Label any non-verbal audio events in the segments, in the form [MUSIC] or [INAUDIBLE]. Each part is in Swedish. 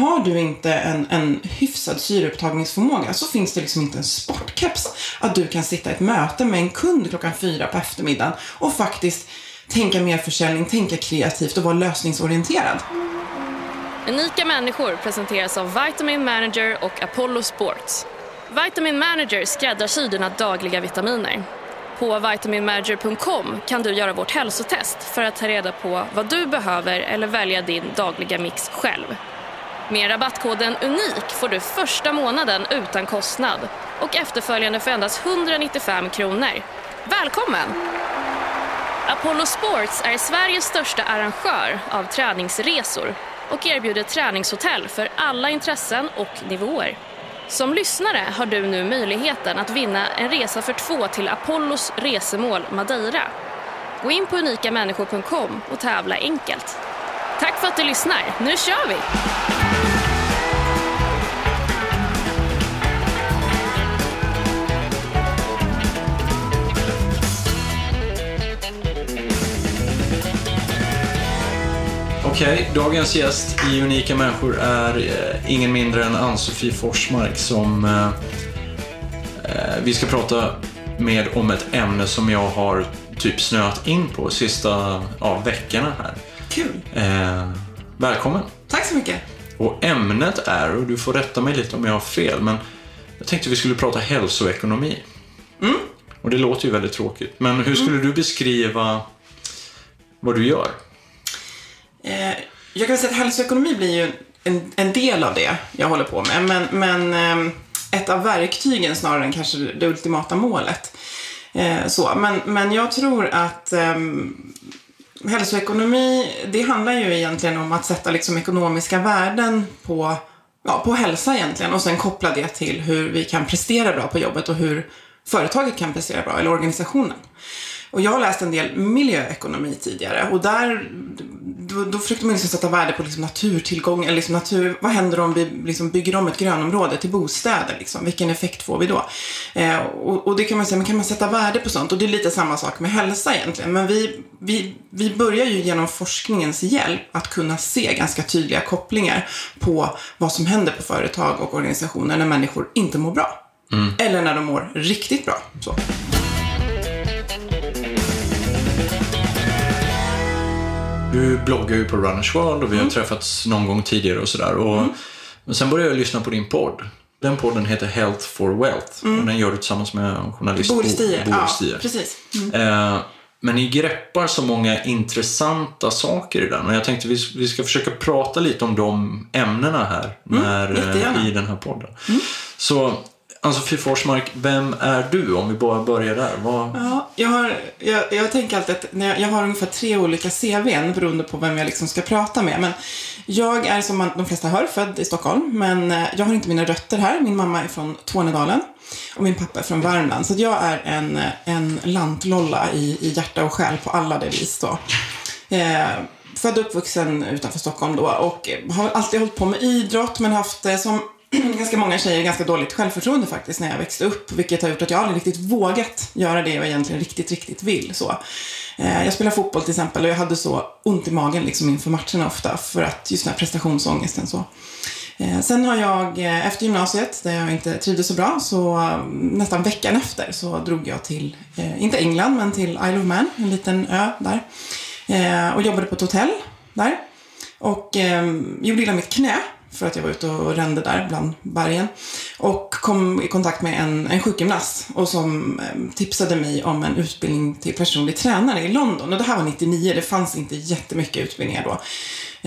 har du inte en, en hyfsad syreupptagningsförmåga så finns det liksom inte en sportkeps att du kan sitta i ett möte med en kund klockan fyra på eftermiddagen och faktiskt tänka mer försäljning, tänka kreativt och vara lösningsorienterad. Unika människor presenteras av Vitamin Manager och Apollo Sports. Vitamin Manager skräddarsyr dina dagliga vitaminer. På vitaminmanager.com kan du göra vårt hälsotest för att ta reda på vad du behöver eller välja din dagliga mix själv. Med rabattkoden UNIK får du första månaden utan kostnad och efterföljande för endast 195 kronor. Välkommen! Apollo Sports är Sveriges största arrangör av träningsresor och erbjuder träningshotell för alla intressen och nivåer. Som lyssnare har du nu möjligheten att vinna en resa för två till Apollos resemål Madeira. Gå in på unikamänniskor.com och tävla enkelt. Tack för att du lyssnar. Nu kör vi! Okej, dagens gäst i Unika Människor är eh, ingen mindre än Ann-Sofie Forsmark som eh, eh vi ska prata med om ett ämne som jag har typ snöat in på sista ja, veckorna här. Kul! Eh, välkommen! Tack så mycket! Och ämnet är, och du får rätta mig lite om jag har fel, men jag tänkte vi skulle prata hälsoekonomi. Mm. Och det låter ju väldigt tråkigt, men hur skulle du beskriva vad du gör? Eh, jag kan säga att hälsoekonomi blir ju en, en del av det jag håller på med. Men, men eh, ett av verktygen snarare än kanske det ultimata målet. Eh, så. Men, men jag tror att eh, hälsoekonomi, det handlar ju egentligen om att sätta liksom ekonomiska värden på, ja, på hälsa egentligen och sen koppla det till hur vi kan prestera bra på jobbet och hur företaget kan prestera bra, eller organisationen. Och jag har läst en del miljöekonomi tidigare och där då, då försökte man liksom sätta värde på liksom naturtillgång, eller liksom natur, vad händer om vi liksom bygger om ett grönområde till bostäder? Liksom? Vilken effekt får vi då? Eh, och, och, det kan man säga, men kan man sätta värde på sånt? Och det är lite samma sak med hälsa egentligen. Men vi, vi, vi börjar ju genom forskningens hjälp att kunna se ganska tydliga kopplingar på vad som händer på företag och organisationer när människor inte mår bra. Mm. Eller när de mår riktigt bra. Så. Du bloggar ju på Runners World och vi har mm. träffats någon gång tidigare och sådär. Och mm. Sen började jag lyssna på din podd. Den podden heter Health for Wealth mm. och den gör du tillsammans med journalist Boris Stier. Bo, ja, precis. Mm. Eh, men ni greppar så många intressanta saker i den och jag tänkte vi, vi ska försöka prata lite om de ämnena här mm, när, eh, i den här podden. Mm. Alltså, Ann-Sofie Forsmark, vem är du om vi bara börjar där? Vad... Ja, jag, har, jag, jag tänker alltid att när jag, jag, har ungefär tre olika CVn beroende på vem jag liksom ska prata med. Men jag är som man, de flesta hör född i Stockholm, men eh, jag har inte mina rötter här. Min mamma är från Tornedalen och min pappa är från Värmland. Så jag är en, eh, en lantlolla i, i hjärta och själ på alla det vis. Då. Eh, född och uppvuxen utanför Stockholm då och har alltid hållit på med idrott men haft eh, som [CLEARS THROAT] ganska många tjejer ganska dåligt självförtroende faktiskt när jag växte upp. Vilket har gjort att jag aldrig riktigt vågat göra det jag egentligen riktigt, riktigt vill. Så. Eh, jag spelar fotboll till exempel och jag hade så ont i magen liksom inför matcherna ofta. För att just den här prestationsångesten så. Eh, sen har jag eh, efter gymnasiet, där jag inte trivdes så bra, så mm, nästan veckan efter så drog jag till, eh, inte England, men till Isle of Man, en liten ö där. Eh, och jobbade på ett hotell där. Och ehm, gjorde illa mitt knä för att jag var ute och rände där bland bergen. Och kom i kontakt med en, en sjukgymnast och som eh, tipsade mig om en utbildning till personlig tränare i London. Och det här var 99, det fanns inte jättemycket utbildningar då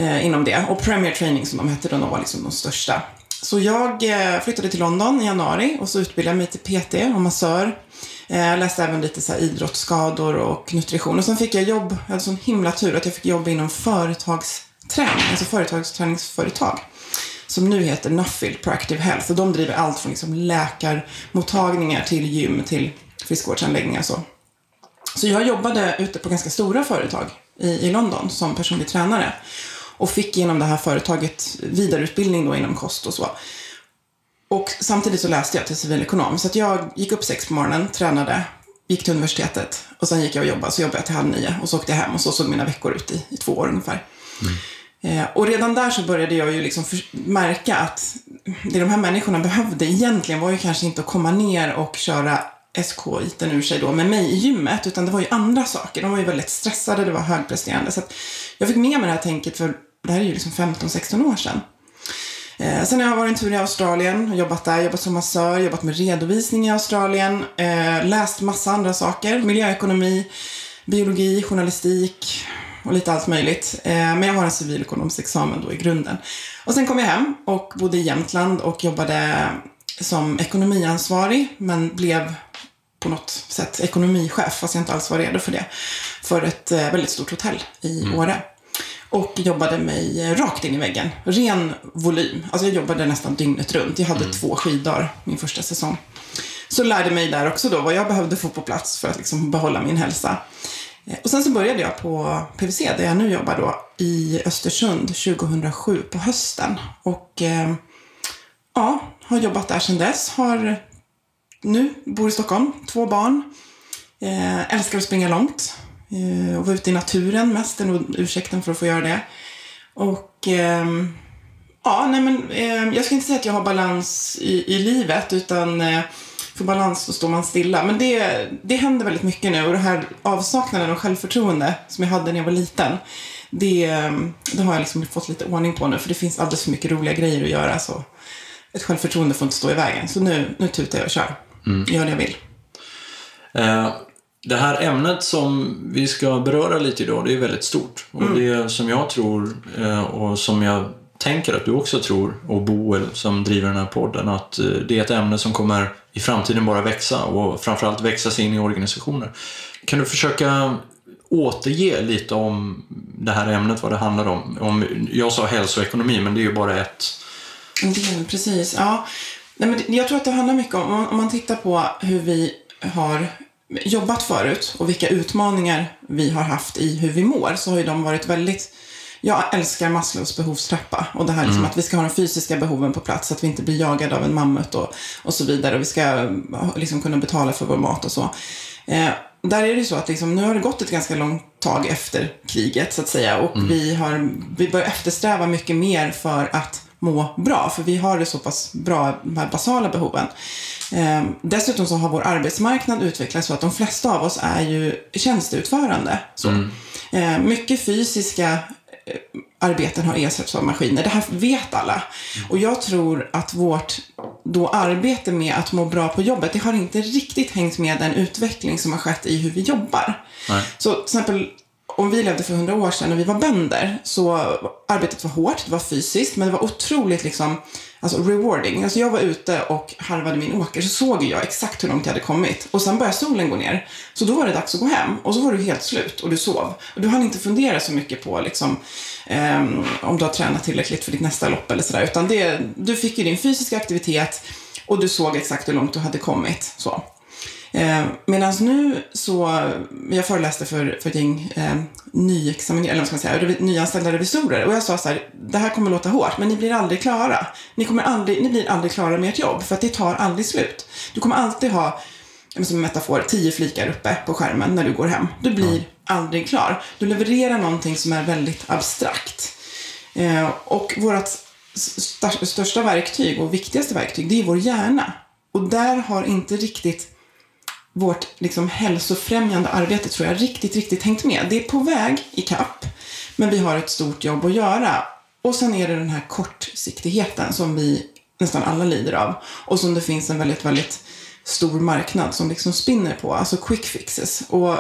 eh, inom det. Och Premier Training som de hette då, de var liksom de största. Så jag eh, flyttade till London i januari och så utbildade jag mig till PT och massör. Eh, jag läste även lite så här idrottsskador och nutrition. Och sen fick jag jobb, jag hade sån himla tur att jag fick jobb inom företagsträning, alltså företagsträningsföretag som nu heter Nuffield Proactive Health. Och de driver allt från liksom läkarmottagningar till gym till friskvårdsanläggningar. Så. så jag jobbade ute på ganska stora företag i, i London som personlig tränare. Och fick genom det här företaget vidareutbildning då inom kost och så. Och samtidigt så läste jag till civilekonom. Så att jag gick upp sex på morgonen, tränade, gick till universitetet och sen gick jag och jobbade. Så jobbade jag till halv nio och så åkte jag hem och så såg mina veckor ut i, i två år ungefär. Mm. Eh, och redan där så började jag ju liksom märka att det de här människorna behövde egentligen var ju kanske inte att komma ner och köra SK-iten ur sig då med mig i gymmet, utan det var ju andra saker. De var ju väldigt stressade, det var högpresterande. Så att jag fick med mig det här tänket för det här är ju liksom 15-16 år sedan. Eh, sen har jag varit en tur i Australien, jobbat där, jobbat som massör, jobbat med redovisning i Australien, eh, läst massa andra saker, miljöekonomi, biologi, journalistik och lite allt möjligt. Eh, men jag har en civilekonomisk examen då i grunden. Och sen kom jag hem och bodde i Jämtland och jobbade som ekonomiansvarig, men blev på något sätt ekonomichef, fast jag inte alls var redo för det, för ett eh, väldigt stort hotell i mm. Åre. Och jobbade mig rakt in i väggen. Ren volym. Alltså jag jobbade nästan dygnet runt. Jag hade mm. två skiddagar min första säsong. Så lärde mig där också då vad jag behövde få på plats för att liksom behålla min hälsa. Och sen så började jag på PVC, där jag nu jobbar då, i Östersund 2007 på hösten. Och eh, ja, har jobbat där sedan dess. Har nu, bor i Stockholm, två barn. Eh, älskar att springa långt. Eh, och vara ute i naturen mest, är nog ursäkten för att få göra det. Och eh, ja, nej men eh, jag ska inte säga att jag har balans i, i livet, utan eh, för balans då står man stilla. Men det, det händer väldigt mycket nu och det här avsaknaden av självförtroende som jag hade när jag var liten, det, det har jag liksom fått lite ordning på nu, för det finns alldeles för mycket roliga grejer att göra. Så ett självförtroende får inte stå i vägen. Så nu, nu tutar jag och kör. Mm. Gör det jag vill. Eh, det här ämnet som vi ska beröra lite idag, det är väldigt stort. Och mm. det som jag tror eh, och som jag tänker att du också tror, och Boel som driver den här podden, att eh, det är ett ämne som kommer i framtiden bara växa och framförallt växa sig in i organisationer. Kan du försöka återge lite om det här ämnet, vad det handlar om? om jag sa hälsoekonomi, men det är ju bara ett... Del, precis. Ja. Nej, men jag tror att det handlar mycket om, om man tittar på hur vi har jobbat förut och vilka utmaningar vi har haft i hur vi mår, så har ju de varit väldigt jag älskar Maslows behovstrappa och det här liksom mm. att vi ska ha de fysiska behoven på plats, så att vi inte blir jagade av en mammut och, och så vidare. Och vi ska liksom kunna betala för vår mat och så. Eh, där är det så att liksom, nu har det gått ett ganska långt tag efter kriget, så att säga. Och mm. vi, har, vi börjar eftersträva mycket mer för att må bra, för vi har det så pass bra, de här basala behoven. Eh, dessutom så har vår arbetsmarknad utvecklats så att de flesta av oss är ju tjänsteutförande. Så. Mm. Eh, mycket fysiska arbeten har ersatts av maskiner. Det här vet alla. Och jag tror att vårt då arbete med att må bra på jobbet, det har inte riktigt hängt med den utveckling som har skett i hur vi jobbar. Nej. Så till exempel om vi levde för hundra år sedan och vi var bönder, så arbetet var hårt, det var fysiskt, men det var otroligt liksom alltså rewarding. Alltså jag var ute och harvade min åker så såg jag exakt hur långt jag hade kommit. Och sen började solen gå ner. Så då var det dags att gå hem. Och så var du helt slut och du sov. Och du hann inte fundera så mycket på liksom, um, om du har tränat tillräckligt för ditt nästa lopp eller sådär. Utan det, du fick ju din fysiska aktivitet och du såg exakt hur långt du hade kommit. Så. Eh, Medan nu så, jag föreläste för, för ett gäng eh, nyexaminerade, eller vad ska man säga, nyanställda revisorer och jag sa så här, det här kommer låta hårt, men ni blir aldrig klara. Ni, kommer aldrig, ni blir aldrig klara med ert jobb, för att det tar aldrig slut. Du kommer alltid ha, som en metafor, tio flikar uppe på skärmen när du går hem. Du blir mm. aldrig klar. Du levererar någonting som är väldigt abstrakt. Eh, och vårt största verktyg och viktigaste verktyg, det är vår hjärna. Och där har inte riktigt vårt liksom, hälsofrämjande arbete tror jag riktigt, riktigt hängt med. Det är på väg i kapp, men vi har ett stort jobb att göra. Och sen är det den här kortsiktigheten som vi nästan alla lider av och som det finns en väldigt, väldigt stor marknad som liksom spinner på, alltså quick fixes. Och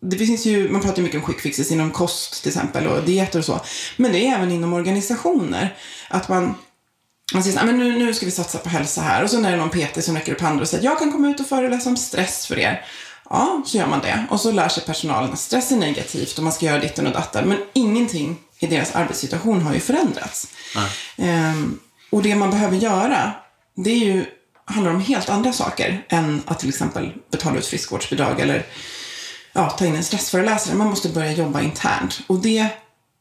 det finns ju, man pratar ju mycket om quick fixes inom kost till exempel och dieter och så. Men det är även inom organisationer. Att man man säger så, men nu, nu ska vi satsa på hälsa här. Och så är det någon PT som räcker upp handen och säger jag kan komma ut och föreläsa om stress för er. Ja, så gör man det. Och så lär sig personalen att stress är negativt och man ska göra ditten och datten. Men ingenting i deras arbetssituation har ju förändrats. Ehm, och det man behöver göra, det är ju, handlar om helt andra saker än att till exempel betala ut friskvårdsbidrag eller ja, ta in en stressföreläsare. Man måste börja jobba internt. Och det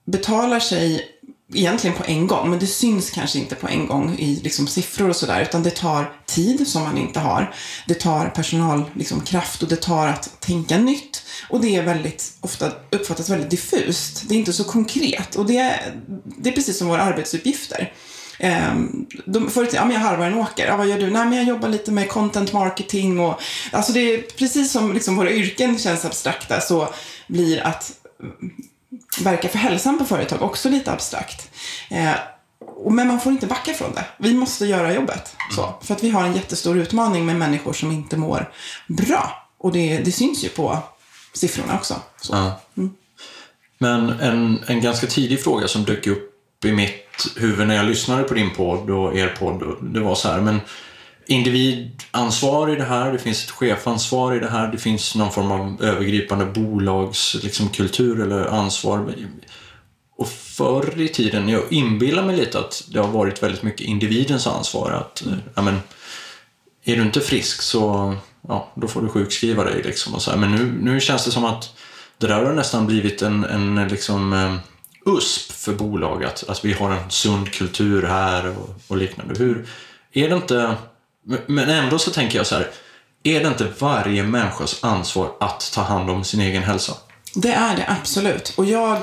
betalar sig egentligen på en gång, men det syns kanske inte på en gång i liksom, siffror och sådär, utan det tar tid som man inte har. Det tar personalkraft liksom, kraft och det tar att tänka nytt. Och det är väldigt, ofta uppfattas väldigt diffust. Det är inte så konkret. Och det är, det är precis som våra arbetsuppgifter. Um, de, förut, ja men jag harvar en åker. Ja, vad gör du? Nej, men jag jobbar lite med content marketing och alltså det är precis som liksom våra yrken känns abstrakta så blir att verka för hälsan på företag också lite abstrakt. Eh, men man får inte backa från det. Vi måste göra jobbet. Så, mm. för att vi har en jättestor utmaning med människor som inte mår bra. Och det, det syns ju på siffrorna också. Ja. Mm. Men en, en ganska tidig fråga som dök upp i mitt huvud när jag lyssnade på din podd och er podd, det var så här, men individansvar i det här, det finns ett chefansvar i det här, det finns någon form av övergripande bolagskultur liksom, eller ansvar. Och förr i tiden, jag inbillar mig lite att det har varit väldigt mycket individens ansvar. Att, eh, ja, men, är du inte frisk så ja, då får du sjukskriva dig. Liksom och så här. Men nu, nu känns det som att det där har nästan blivit en, en liksom, eh, USP för bolag. Att, att vi har en sund kultur här och, och liknande. Hur, är det inte men ändå så tänker jag så här, är det inte varje människas ansvar att ta hand om sin egen hälsa? Det är det absolut. Och jag,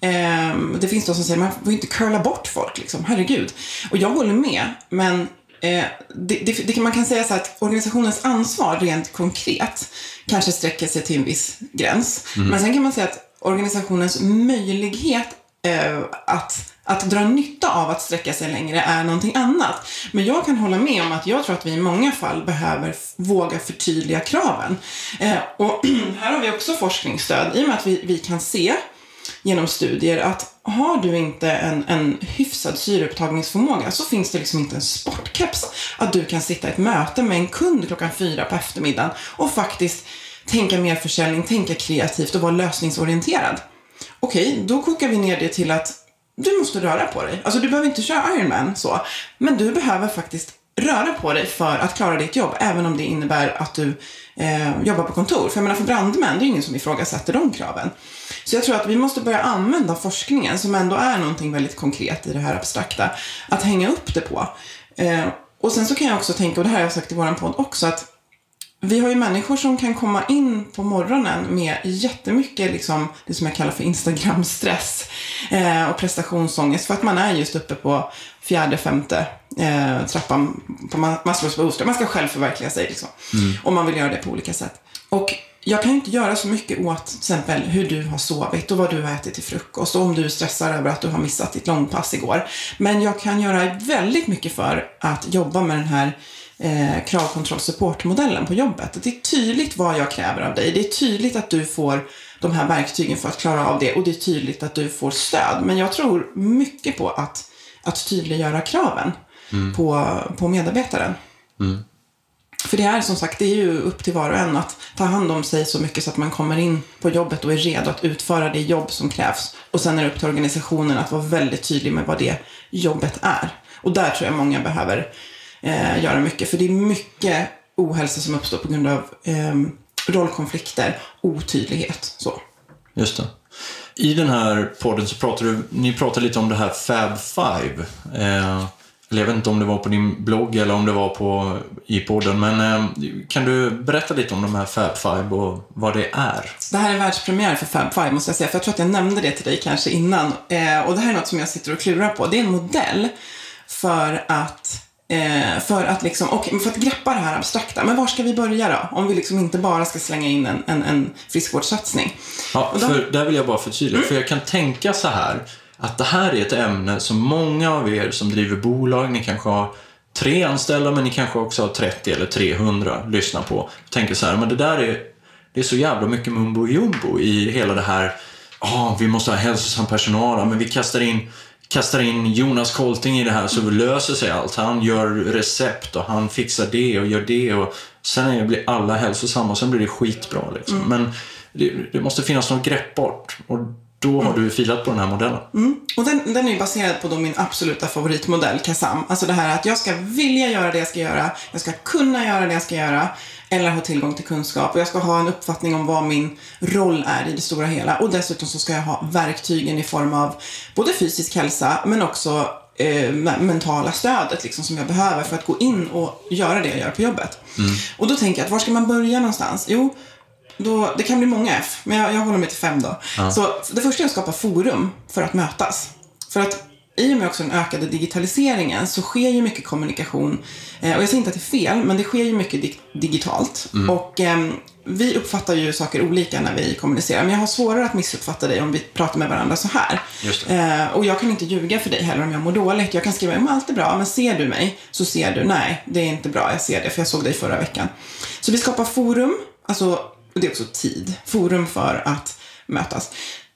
eh, det finns de som säger, man får inte curla bort folk liksom, herregud. Och jag håller med, men eh, det, det, det, man kan säga så här att organisationens ansvar rent konkret kanske sträcker sig till en viss gräns. Mm. Men sen kan man säga att organisationens möjlighet eh, att att dra nytta av att sträcka sig längre är någonting annat. Men jag kan hålla med om att jag tror att vi i många fall behöver våga förtydliga kraven. Eh, och [CLEARS THROAT] här har vi också forskningsstöd i och med att vi, vi kan se genom studier att har du inte en, en hyfsad syreupptagningsförmåga så finns det liksom inte en sportkeps att du kan sitta i ett möte med en kund klockan fyra på eftermiddagen och faktiskt tänka mer försäljning, tänka kreativt och vara lösningsorienterad. Okej, då kokar vi ner det till att du måste röra på dig. Alltså du behöver inte köra Ironman så. Men du behöver faktiskt röra på dig för att klara ditt jobb. Även om det innebär att du eh, jobbar på kontor. För jag menar för brandmän, det är ingen som ifrågasätter de kraven. Så jag tror att vi måste börja använda forskningen, som ändå är någonting väldigt konkret i det här abstrakta, att hänga upp det på. Eh, och sen så kan jag också tänka, och det här har jag sagt i våran podd också, att vi har ju människor som kan komma in på morgonen med jättemycket, liksom, det som jag kallar för Instagram-stress eh, och prestationsångest för att man är just uppe på fjärde, femte eh, trappan på Maslows behovstrappa. Man ska själv förverkliga sig liksom. Mm. Och man vill göra det på olika sätt. Och jag kan ju inte göra så mycket åt till exempel hur du har sovit och vad du har ätit till frukost och om du stressar över att du har missat ditt långpass igår. Men jag kan göra väldigt mycket för att jobba med den här eh, kravkontroll supportmodellen på jobbet. Det är tydligt vad jag kräver av dig. Det är tydligt att du får de här verktygen för att klara av det och det är tydligt att du får stöd. Men jag tror mycket på att, att tydliggöra kraven mm. på, på medarbetaren. Mm. För det är som sagt, det är ju upp till var och en att ta hand om sig så mycket så att man kommer in på jobbet och är redo att utföra det jobb som krävs. Och sen är det upp till organisationen att vara väldigt tydlig med vad det jobbet är. Och där tror jag många behöver eh, göra mycket. För det är mycket ohälsa som uppstår på grund av eh, rollkonflikter, otydlighet. Så. Just det. I den här podden så pratar du, ni pratar lite om det här Fab Five. Eh, jag vet inte om det var på din blogg eller om det var på, i podden, men eh, kan du berätta lite om de här Fab Five och vad det är? Det här är världspremiär för Fab Five måste jag säga, för jag tror att jag nämnde det till dig kanske innan. Eh, och det här är något som jag sitter och klurar på. Det är en modell för att Eh, för, att liksom, och för att greppa det här abstrakta. Men var ska vi börja då? Om vi liksom inte bara ska slänga in en, en, en friskvårdssatsning. Ja, då... för där vill jag bara förtydliga. Mm. För jag kan tänka så här. Att det här är ett ämne som många av er som driver bolag, ni kanske har tre anställda men ni kanske också har 30 eller 300 lyssnar på. Tänker så här, men det där är, det är så jävla mycket mumbo jumbo i hela det här, ja, oh, vi måste ha hälsosam personal, men vi kastar in kastar in Jonas Kolting i det här så löser sig allt. Han gör recept och han fixar det och gör det och sen blir alla hälsosamma och sen blir det skitbra. Liksom. Mm. Men det, det, måste finnas något greppbart och då har du filat på den här modellen. Och den, den är baserad på min absoluta favoritmodell, Kasam. Alltså det här att jag ska vilja göra det jag ska göra, jag ska kunna göra det jag ska göra, eller ha tillgång till kunskap. Och jag ska ha en uppfattning om vad min roll är i det stora hela. Och dessutom så ska jag ha verktygen i form av både fysisk hälsa, men också eh, mentala stödet liksom, som jag behöver för att gå in och göra det jag gör på jobbet. Och då tänker jag att var ska man börja någonstans? Jo, då, det kan bli många F, men jag, jag håller mig till fem då. Så det första är att skapa forum för att mötas. För att i och med också den ökade digitaliseringen så sker ju mycket kommunikation. Eh, och jag säger inte att det är fel, men det sker ju mycket dig- digitalt. Och ehm, vi uppfattar ju saker olika när vi kommunicerar. Men jag har svårare att missuppfatta dig om vi pratar med varandra så här. Eh, och jag kan inte ljuga för dig heller om jag mår dåligt. Jag kan skriva, om allt är bra, men ser du mig så ser du, nej, det är inte bra, jag ser det, för jag såg dig förra veckan. Så vi skapar forum, alltså, och det är också tid, forum för att mötas.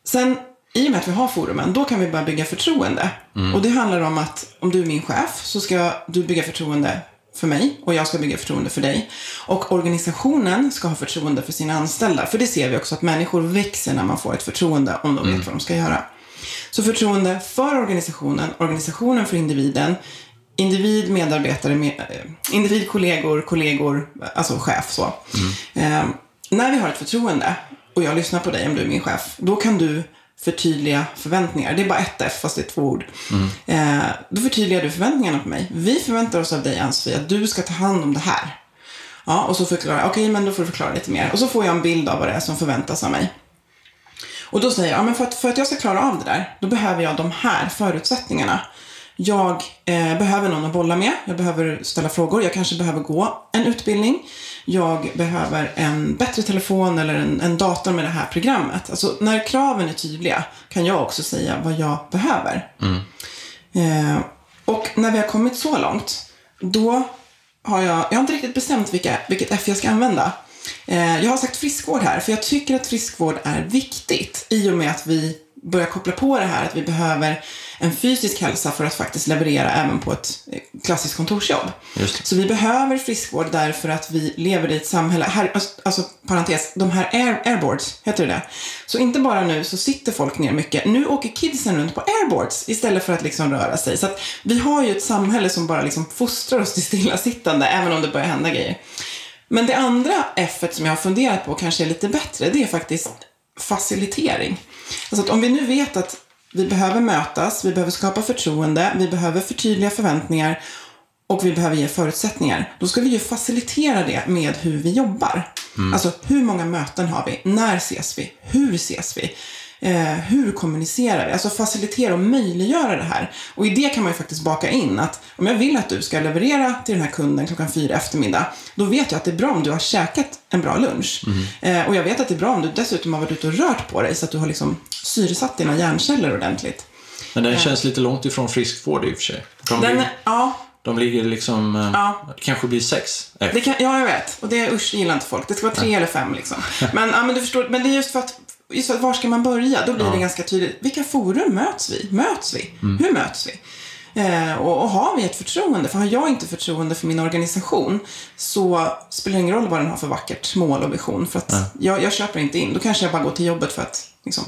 Sen, i och med att vi har forumen, då kan vi börja bygga förtroende. Och det handlar om att om du är min chef så ska du bygga förtroende för mig och jag ska bygga förtroende för dig. Och organisationen ska ha förtroende för sina anställda. För det ser vi också att människor växer när man får ett förtroende om de vet vad de ska göra. Så förtroende för organisationen, organisationen för individen, individ, medarbetare, med, eh, individ, kollegor, kollegor, alltså chef så. Eh, när vi har ett förtroende och jag lyssnar på dig om du är min chef, då kan du förtydliga förväntningar. Det är bara ett F, fast det är två ord. Eh, då förtydligar du förväntningarna på mig. Vi förväntar oss av dig, Ann-Sofie, att du ska ta hand om det här. Ja, och så förklarar jag, okej, men då får du förklara lite mer. Och så får jag en bild av vad det är som förväntas av mig. Och då säger jag, ja, men för att, för att jag ska klara av det där, då behöver jag de här förutsättningarna. Jag eh, behöver någon att bolla med, jag behöver ställa frågor, jag kanske behöver gå en utbildning. Jag behöver en bättre telefon eller en, en dator med det här programmet. Alltså när kraven är tydliga kan jag också säga vad jag behöver. Eh, och när vi har kommit så långt, då har jag, jag har inte riktigt bestämt vilka, vilket F jag ska använda. Eh, jag har sagt friskvård här, för jag tycker att friskvård är viktigt i och med att vi börjar koppla på det här att vi behöver en fysisk hälsa för att faktiskt leverera även på ett eh, klassiskt kontorsjobb. Så vi behöver friskvård därför att vi lever i ett samhälle, här, alltså parentes, de här air, airboards, heter det? Så inte bara nu så sitter folk ner mycket, nu åker kidsen runt på airboards istället för att liksom röra sig. Så att vi har ju ett samhälle som bara liksom fostrar oss till stillasittande, även om det börjar hända grejer. Men det andra F som jag har funderat på kanske är lite bättre, det är faktiskt facilitering. Alltså att om vi nu vet att vi behöver mötas, vi behöver skapa förtroende, vi behöver förtydliga förväntningar och vi behöver ge förutsättningar. Då ska vi ju facilitera det med hur vi jobbar. Alltså hur många möten har vi? När ses vi? Hur ses vi? Eh, hur kommunicerar vi? Alltså facilitera och möjliggöra det här. Och i det kan man ju faktiskt baka in att om jag vill att du ska leverera till den här kunden klockan fyra eftermiddag, då vet jag att det är bra om du har käkat en bra lunch. Eh, och jag vet att det är bra om du dessutom har varit ute och rört på dig så att du har liksom syresatt dina hjärnceller ordentligt. Men den känns lite långt ifrån friskvård i och för sig. De, Den, ligger, ja, de ligger liksom... eh, Ja. Det kanske blir sex. Kan, ja, jag vet. Och det usch, gillar inte folk. Det ska vara tre eller fem liksom. Men, ja, men du förstår, men det är just för att, just för var ska man börja? Då blir det ganska tydligt. Vilka forum möts vi? Möts vi? Hur möts vi? Eh, och, och har vi ett förtroende? För har jag inte förtroende för min organisation så spelar det ingen roll vad den har för vackert mål och vision. För att jag, jag köper inte in. Då kanske jag bara går till jobbet för att liksom,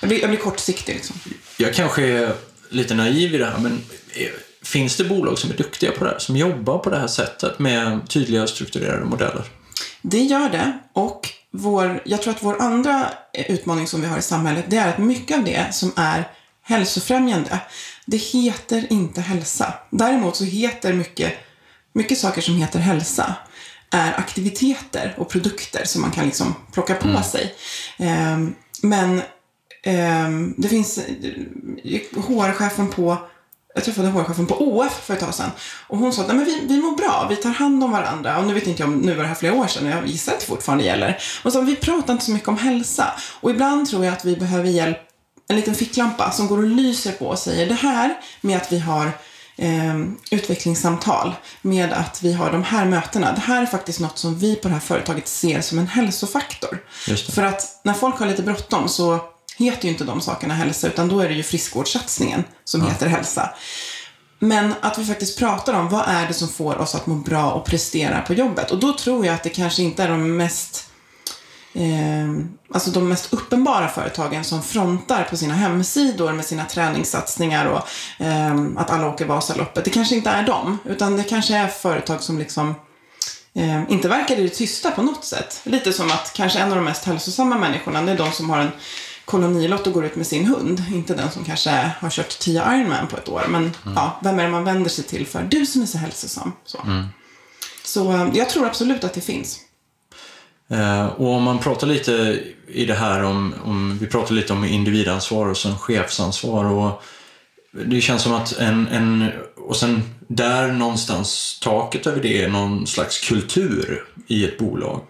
jag, blir, jag blir kortsiktig liksom. Jag kanske är lite naiv i det här, men eh, finns det bolag som är duktiga på det här? Som jobbar på det här sättet med tydliga strukturerade modeller? Det gör det. Och vår, jag tror att vår andra utmaning som vi har i samhället, det är att mycket av det som är hälsofrämjande, det heter inte hälsa. Däremot så heter mycket, mycket saker som heter hälsa är aktiviteter och produkter som man kan liksom plocka på sig. Ehm, men ehm, det finns eh, HR-chefen på jag träffade HR-chefen på OF för ett tag sedan. Och hon sa att Nej, men vi, vi mår bra, vi tar hand om varandra. Och nu vet inte jag om, nu var det här flera år sedan, och jag gissar att det fortfarande gäller. Och så vi pratar inte så mycket om hälsa. Och ibland tror jag att vi behöver hjälp, en liten ficklampa som går och lyser på och säger det här med att vi har eh, utvecklingssamtal, med att vi har de här mötena. Det här är faktiskt något som vi på det här företaget ser som en hälsofaktor. För att när folk har lite bråttom så heter ju inte de sakerna hälsa, utan då är det ju friskvårdssatsningen som heter hälsa. Men att vi faktiskt pratar om vad är det som får oss att må bra och prestera på jobbet. Och då tror jag att det kanske inte är de mest eh, alltså de mest uppenbara företagen som frontar på sina hemsidor med sina träningssatsningar och eh, att alla åker Vasaloppet. Det kanske inte är dem, utan det kanske är företag som liksom eh, inte verkar i det tysta på något sätt. Lite som att kanske en av de mest hälsosamma människorna, det är de som har en kolonilott och går ut med sin hund. Inte den som kanske har kört 10 Ironman på ett år. Men mm. ja, vem är det man vänder sig till för? Du som är så hälsosam. Så, mm. så eh, jag tror absolut att det finns. Eh, och om man pratar lite i det här om, om vi pratar lite om individansvar och sen chefsansvar och det känns som att en, en och sen där någonstans taket över det är någon slags kultur i ett bolag.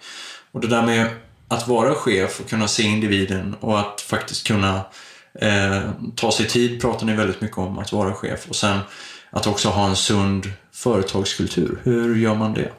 Och det där med att vara chef och kunna se individen och att faktiskt kunna eh, ta sig tid pratar ni väldigt mycket om, att vara chef. Och sen att också ha en sund företagskultur. Hur gör man det?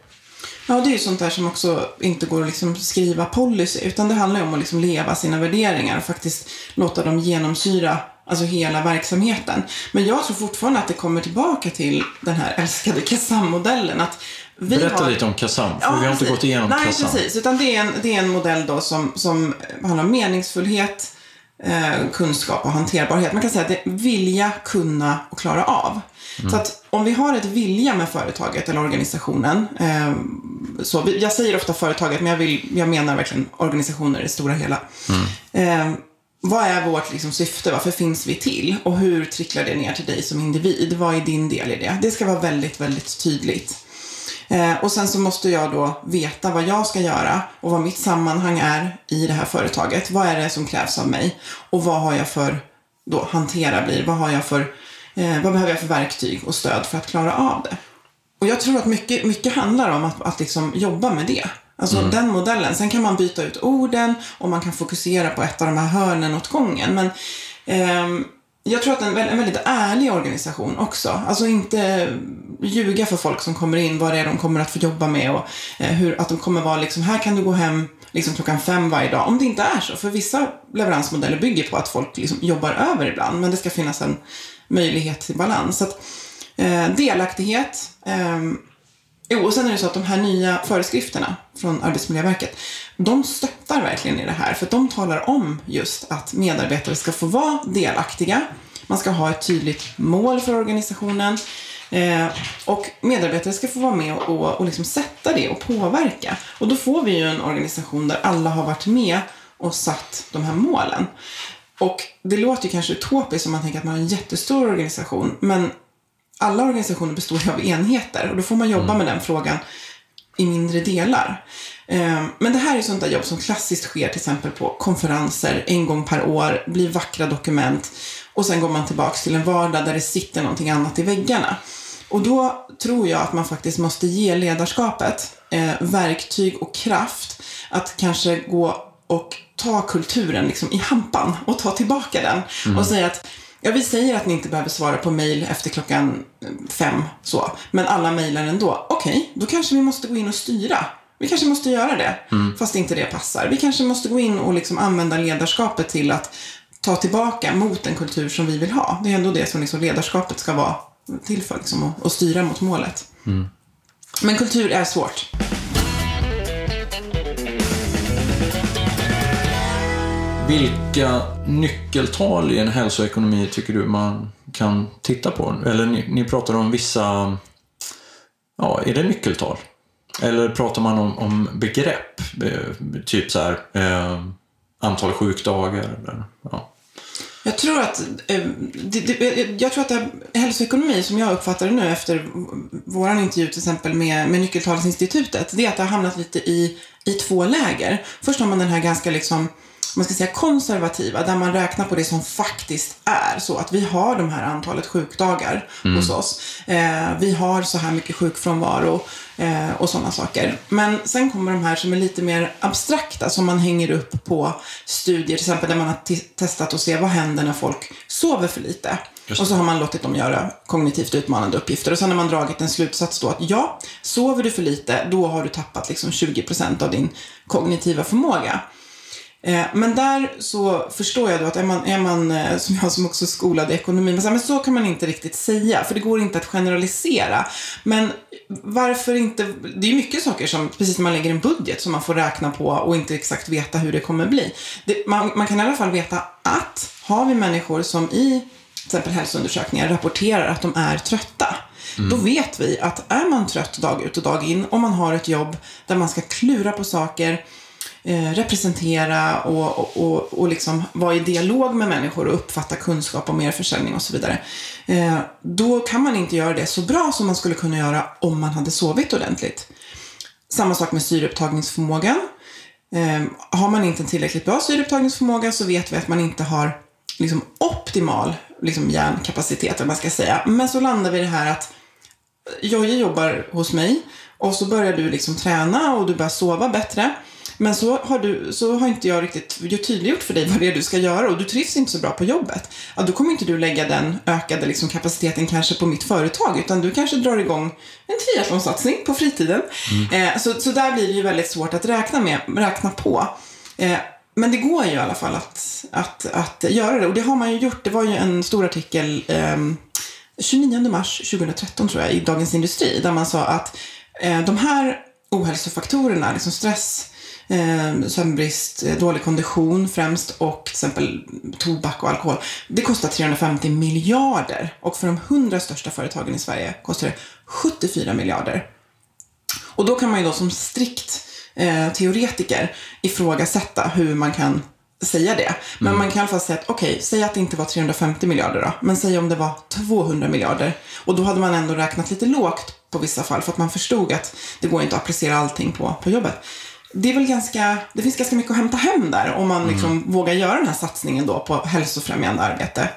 Ja, det är ju sånt där som också inte går att liksom skriva policy, utan det handlar ju om att liksom leva sina värderingar och faktiskt låta dem genomsyra alltså hela verksamheten. Men jag tror fortfarande att det kommer tillbaka till den här älskade Kasam-modellen. att, Berätta har... lite om Kasam, för ja, vi har inte gått igenom Nej, Kasam. precis. Utan det är en, det är en modell då som, som handlar om meningsfullhet, eh, kunskap och hanterbarhet. Man kan säga att det är vilja, kunna och klara av. Mm. Så att om vi har ett vilja med företaget eller organisationen. Eh, så, jag säger ofta företaget, men jag, vill, jag menar verkligen organisationer i det stora hela. Mm. Eh, vad är vårt liksom, syfte? Varför finns vi till? Och hur tricklar det ner till dig som individ? Vad är din del i det? Det ska vara väldigt, väldigt tydligt. Eh, och sen så måste jag då veta vad jag ska göra och vad mitt sammanhang är i det här företaget. Vad är det som krävs av mig? Och vad har jag för, då hantera blir, vad har jag för, eh, vad behöver jag för verktyg och stöd för att klara av det? Och jag tror att mycket, mycket handlar om att, att liksom jobba med det. Alltså mm. den modellen. Sen kan man byta ut orden och man kan fokusera på ett av de här hörnen åt gången. Men eh, jag tror att en, en väldigt ärlig organisation också. Alltså inte ljuga för folk som kommer in vad det är de kommer att få jobba med och eh, hur, att de kommer vara liksom, här kan du gå hem liksom klockan fem varje dag. Om det inte är så. För vissa leveransmodeller bygger på att folk liksom jobbar över ibland. Men det ska finnas en möjlighet till balans. Så att, eh, delaktighet. Eh, Jo, och sen är det så att de här nya föreskrifterna från Arbetsmiljöverket, de stöttar verkligen i det här. För att de talar om just att medarbetare ska få vara delaktiga. Man ska ha ett tydligt mål för organisationen. Eh, och medarbetare ska få vara med och, och, liksom sätta det och påverka. Och då får vi ju en organisation där alla har varit med och satt de här målen. Och det låter ju kanske utopiskt om man tänker att man har en jättestor organisation. Men alla organisationer består ju av enheter och då får man jobba mm. med den frågan i mindre delar. Eh, men det här är sånt där jobb som klassiskt sker till exempel på konferenser en gång per år, blir vackra dokument och sen går man tillbaks till en vardag där det sitter någonting annat i väggarna. Och då tror jag att man faktiskt måste ge ledarskapet eh, verktyg och kraft att kanske gå och ta kulturen liksom i hampan och ta tillbaka den mm. och säga att Ja, vi säger att ni inte behöver svara på mejl efter klockan fem, så. Men alla mejlar ändå. Okej, okay, då kanske vi måste gå in och styra. Vi kanske måste göra det, mm. fast inte det passar. Vi kanske måste gå in och liksom använda ledarskapet till att ta tillbaka mot en kultur som vi vill ha. Det är ändå det som liksom ledarskapet ska vara till för, liksom, och, och styra mot målet. Mm. Men kultur är svårt. Vilka nyckeltal i en hälsoekonomi tycker du man kan titta på? Eller ni, ni pratar om vissa, ja, är det nyckeltal? Eller pratar man om, om begrepp? Eh, typ så här, eh, antal sjukdagar eller, ja. Jag tror att, eh, det, det, jag tror att det, hälsoekonomi, som jag uppfattar det nu efter vår intervju till exempel med, med Nyckeltalsinstitutet, det är att det har hamnat lite i, i två läger. Först har man den här ganska liksom man ska säga konservativa, där man räknar på det som faktiskt är. Så att vi har de här antalet sjukdagar mm. hos oss. Eh, vi har så här mycket sjukfrånvaro eh, och sådana saker. Men sen kommer de här som är lite mer abstrakta, som man hänger upp på studier, till exempel där man har testat att se vad händer när folk sover för lite. Och så har man låtit dem göra kognitivt utmanande uppgifter. Och sen har man dragit en slutsats då att ja, sover du för lite, då har du tappat liksom 20% av din kognitiva förmåga. Eh, men där så förstår jag då att är man, är man eh, som jag som också är skolad i ekonomi, men så, men så kan man inte riktigt säga, för det går inte att generalisera. Men varför inte, det är mycket saker som, precis när man lägger en budget, som man får räkna på och inte exakt veta hur det kommer bli. Det, man, man kan i alla fall veta att har vi människor som i till exempel hälsoundersökningar rapporterar att de är trötta, då vet vi att är man trött dag ut och dag in, om man har ett jobb där man ska klura på saker, Eh, representera och, och, och, och liksom vara i dialog med människor och uppfatta kunskap om er försäljning och så vidare. Eh, då kan man inte göra det så bra som man skulle kunna göra om man hade sovit ordentligt. Samma sak med syreupptagningsförmågan. Eh, har man inte en tillräckligt bra syreupptagningsförmåga så vet vi att man inte har liksom, optimal liksom, hjärnkapacitet, eller man ska säga. Men så landar vi i det här att Jojje jobbar hos mig och så börjar du liksom träna och du börjar sova bättre. Men så har, du, så har inte jag riktigt tydliggjort för dig vad det är du ska göra och du trivs inte så bra på jobbet. Ja, då kommer inte du lägga den ökade liksom kapaciteten kanske på mitt företag utan du kanske drar igång en triathlonsatsning på fritiden. Eh, så, så där blir det ju väldigt svårt att räkna, med, räkna på. Eh, men det går ju i alla fall att, att, att göra det och det har man ju gjort. Det var ju en stor artikel ehm, 29 mars 2013 tror jag i Dagens Industri där man sa att eh, de här ohälsofaktorerna, liksom stress, eh, sömnbrist, dålig kondition främst och till exempel tobak och alkohol. Det kostar 350 miljarder och för de 100 största företagen i Sverige kostar det 74 miljarder. Och då kan man ju då som strikt eh, teoretiker ifrågasätta hur man kan säga det. Men man kan i alla fall säga att okej, okay, säg att det inte var 350 miljarder då. Men säg om det var 200 miljarder. Och då hade man ändå räknat lite lågt på vissa fall för att man förstod att det går inte att applicera allting på, på jobbet. Det är väl ganska, det finns ganska mycket att hämta hem där om man liksom vågar göra den här satsningen då på hälsofrämjande arbete.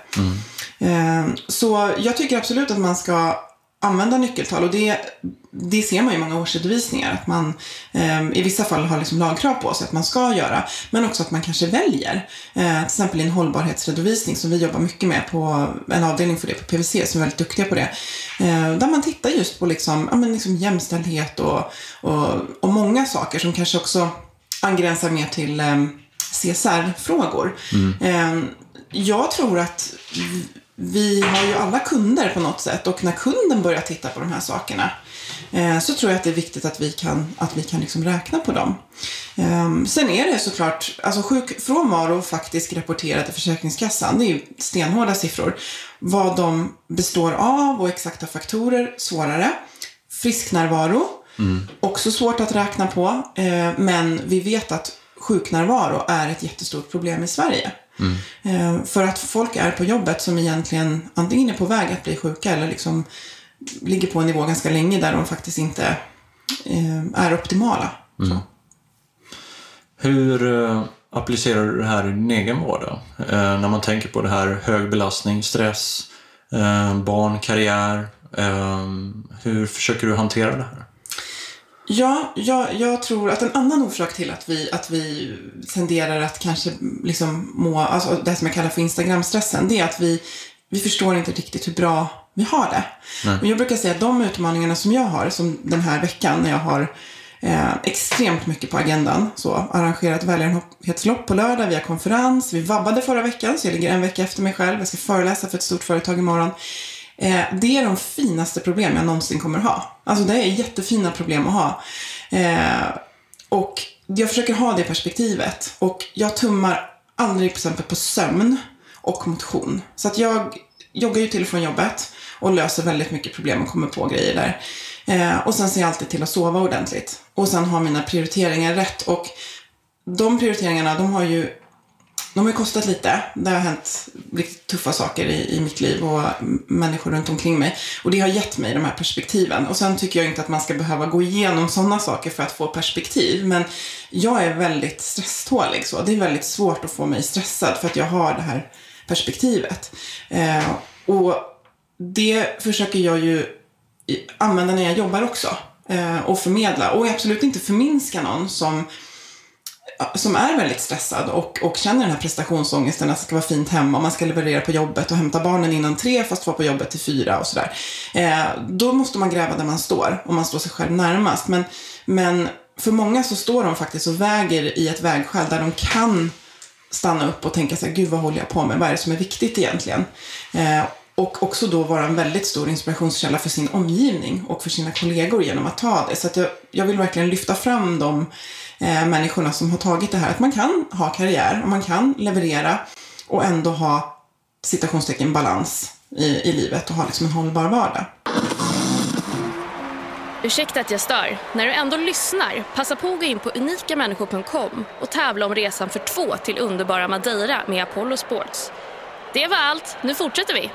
Eh, så jag tycker absolut att man ska använda nyckeltal och det, det ser man i många årsredovisningar att man eh, i vissa fall har liksom lagkrav på sig att man ska göra men också att man kanske väljer. Eh, till exempel i en hållbarhetsredovisning som vi jobbar mycket med på en avdelning för det på PVC som är väldigt duktiga på det. Eh, där man tittar just på liksom, ja, men liksom jämställdhet och, och, och många saker som kanske också angränsar mer till eh, CSR-frågor. Eh, jag tror att vi har ju alla kunder på något sätt och när kunden börjar titta på de här sakerna eh, så tror jag att det är viktigt att vi kan, att vi kan liksom räkna på dem. Eh, sen är det såklart, alltså sjukfrånvaro faktiskt rapporterad till Försäkringskassan, det är ju stenhårda siffror. Vad de består av och exakta faktorer, svårare. Frisknärvaro, också svårt att räkna på, eh, men vi vet att sjuknärvaro är ett jättestort problem i Sverige. Mm. För att folk är på jobbet som egentligen antingen är på väg att bli sjuka eller liksom ligger på en nivå ganska länge där de faktiskt inte eh, är optimala. Mm. Hur eh, applicerar du det här i din egen vardag? När man tänker på det här hög belastning, stress, barn, karriär. Hur försöker du hantera det här? Ja, jag, jag tror att en annan orsak till att vi, att vi tenderar att kanske liksom må, alltså det som jag kallar för Instagram-stressen, det är att vi, vi förstår inte riktigt hur bra vi har det. Och jag brukar säga att de utmaningarna som jag har, som den här veckan när jag har eh, extremt mycket på agendan, så arrangerat välgörenhetslopp på lördag, vi har konferens, vi vabbade förra veckan, så jag ligger en vecka efter mig själv, jag ska föreläsa för ett stort företag imorgon. Eh, det är de finaste problem jag någonsin kommer ha. Alltså det är jättefina problem att ha. Eh, och jag försöker ha det perspektivet. Och jag tummar aldrig till exempel på sömn och motion. Så att jag joggar ju till från jobbet och löser väldigt mycket problem och kommer på grejer där. Eh, och sen ser jag alltid till att sova ordentligt. Och sen har mina prioriteringar rätt. Och de prioriteringarna, de har ju de har ju kostat lite. Det har hänt riktigt tuffa saker i, i mitt liv och människor runt omkring mig. Och det har gett mig de här perspektiven. Och sen tycker jag inte att man ska behöva gå igenom sådana saker för att få perspektiv. Men jag är väldigt stresstålig så. Det är väldigt svårt att få mig stressad för att jag har det här perspektivet. Eh, och det försöker jag ju använda när jag jobbar också. Eh, och förmedla. Och absolut inte förminska någon som som är väldigt stressad och, och känner den här prestationsångesten att det ska vara fint hemma och man ska leverera på jobbet och hämta barnen innan tre fast vara på jobbet till fyra och sådär. Eh, då måste man gräva där man står och man står sig själv närmast. Men, men för många så står de faktiskt och väger i ett vägskäl där de kan stanna upp och tänka så här, gud vad håller jag på med? Vad är det som är viktigt egentligen? Eh, och också då vara en väldigt stor inspirationskälla för sin omgivning och för sina kollegor genom att ta det. Så att jag, jag vill verkligen lyfta fram de eh, människorna som har tagit det här. Att man kan ha karriär och man kan leverera och ändå ha citationstecken balans i, i livet och ha liksom en hållbar vardag. Ursäkta att jag stör. När du ändå lyssnar, passa på att gå in på unikamänniskor.com och tävla om resan för två till underbara Madeira med Apollo Sports. Det var allt. Nu fortsätter vi.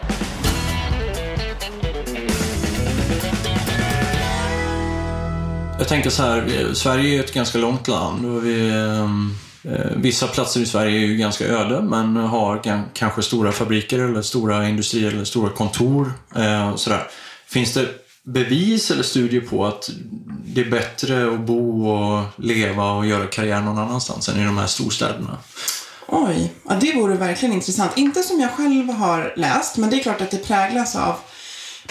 Jag tänker så här, Sverige är ett ganska långt land och vi, ehm, eh, vissa platser i Sverige är ju ganska öde men har kanske stora fabriker eller stora industrier eller stora kontor. Eh, sådär. Finns det bevis eller studier på att det är bättre att bo och leva och göra karriär någon annanstans än i de här storstäderna? Oj, ja, det vore verkligen intressant. Inte som jag själv har läst, men det är klart att det präglas av,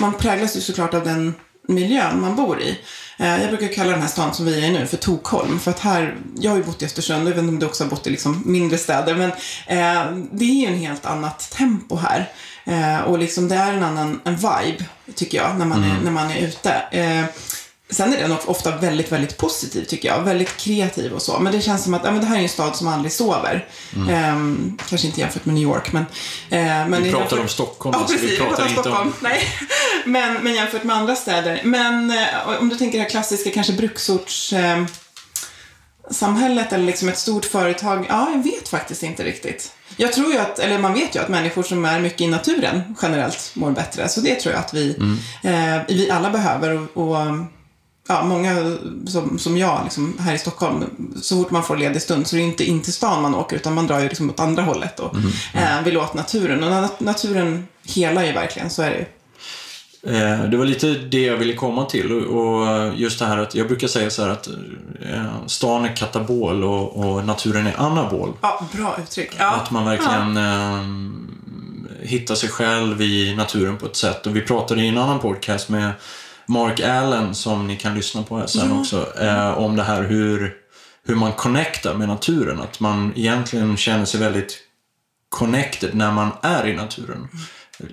man präglas ju såklart av den miljön man bor i. Eh, jag brukar kalla den här stan som vi är i nu för Tokholm. För att här, jag har ju bott i Östersund, jag vet inte om du också har bott i liksom mindre städer, men eh, det är ju en helt annat tempo här. Eh, och liksom det är en annan en vibe, tycker jag, när man, mm. är, när man är ute. Eh, Sen är den ofta väldigt, väldigt positiv tycker jag. Väldigt kreativ och så. Men det känns som att ja, men det här är en stad som aldrig sover. Mm. Ehm, kanske inte jämfört med New York, men... Eh, men vi pratar jämfört... om Stockholm, ja, precis, vi pratar, inte Stockholm. om... Nej. men, men jämfört med andra städer. Men eh, om du tänker det här klassiska, kanske bruksorts... Eh, samhället eller liksom ett stort företag? Ja, jag vet faktiskt inte riktigt. Jag tror ju att, eller man vet ju att människor som är mycket i naturen generellt mår bättre. Så det tror jag att vi, mm. eh, vi alla behöver. Och, och ja, många som, som jag liksom, här i Stockholm, så fort man får ledig stund så är det inte in till stan man åker utan man drar ju liksom åt andra hållet och mm, mm. Eh, vill åt naturen. Och nat naturen helar ju verkligen, så är det ju. Eh, det var lite det jag ville komma till och just det här att jag brukar säga så här att eh, stan är katabol och, och naturen är anabol. Ja, bra uttryck. Ja. Att man verkligen ja. eh, hittar sig själv i naturen på ett sätt. Och vi pratade i en annan podcast med Mark Allen som ni kan lyssna på här sen ja. också, eh, om det här hur, hur man connectar med naturen. Att man egentligen känner sig väldigt connected när man är i naturen.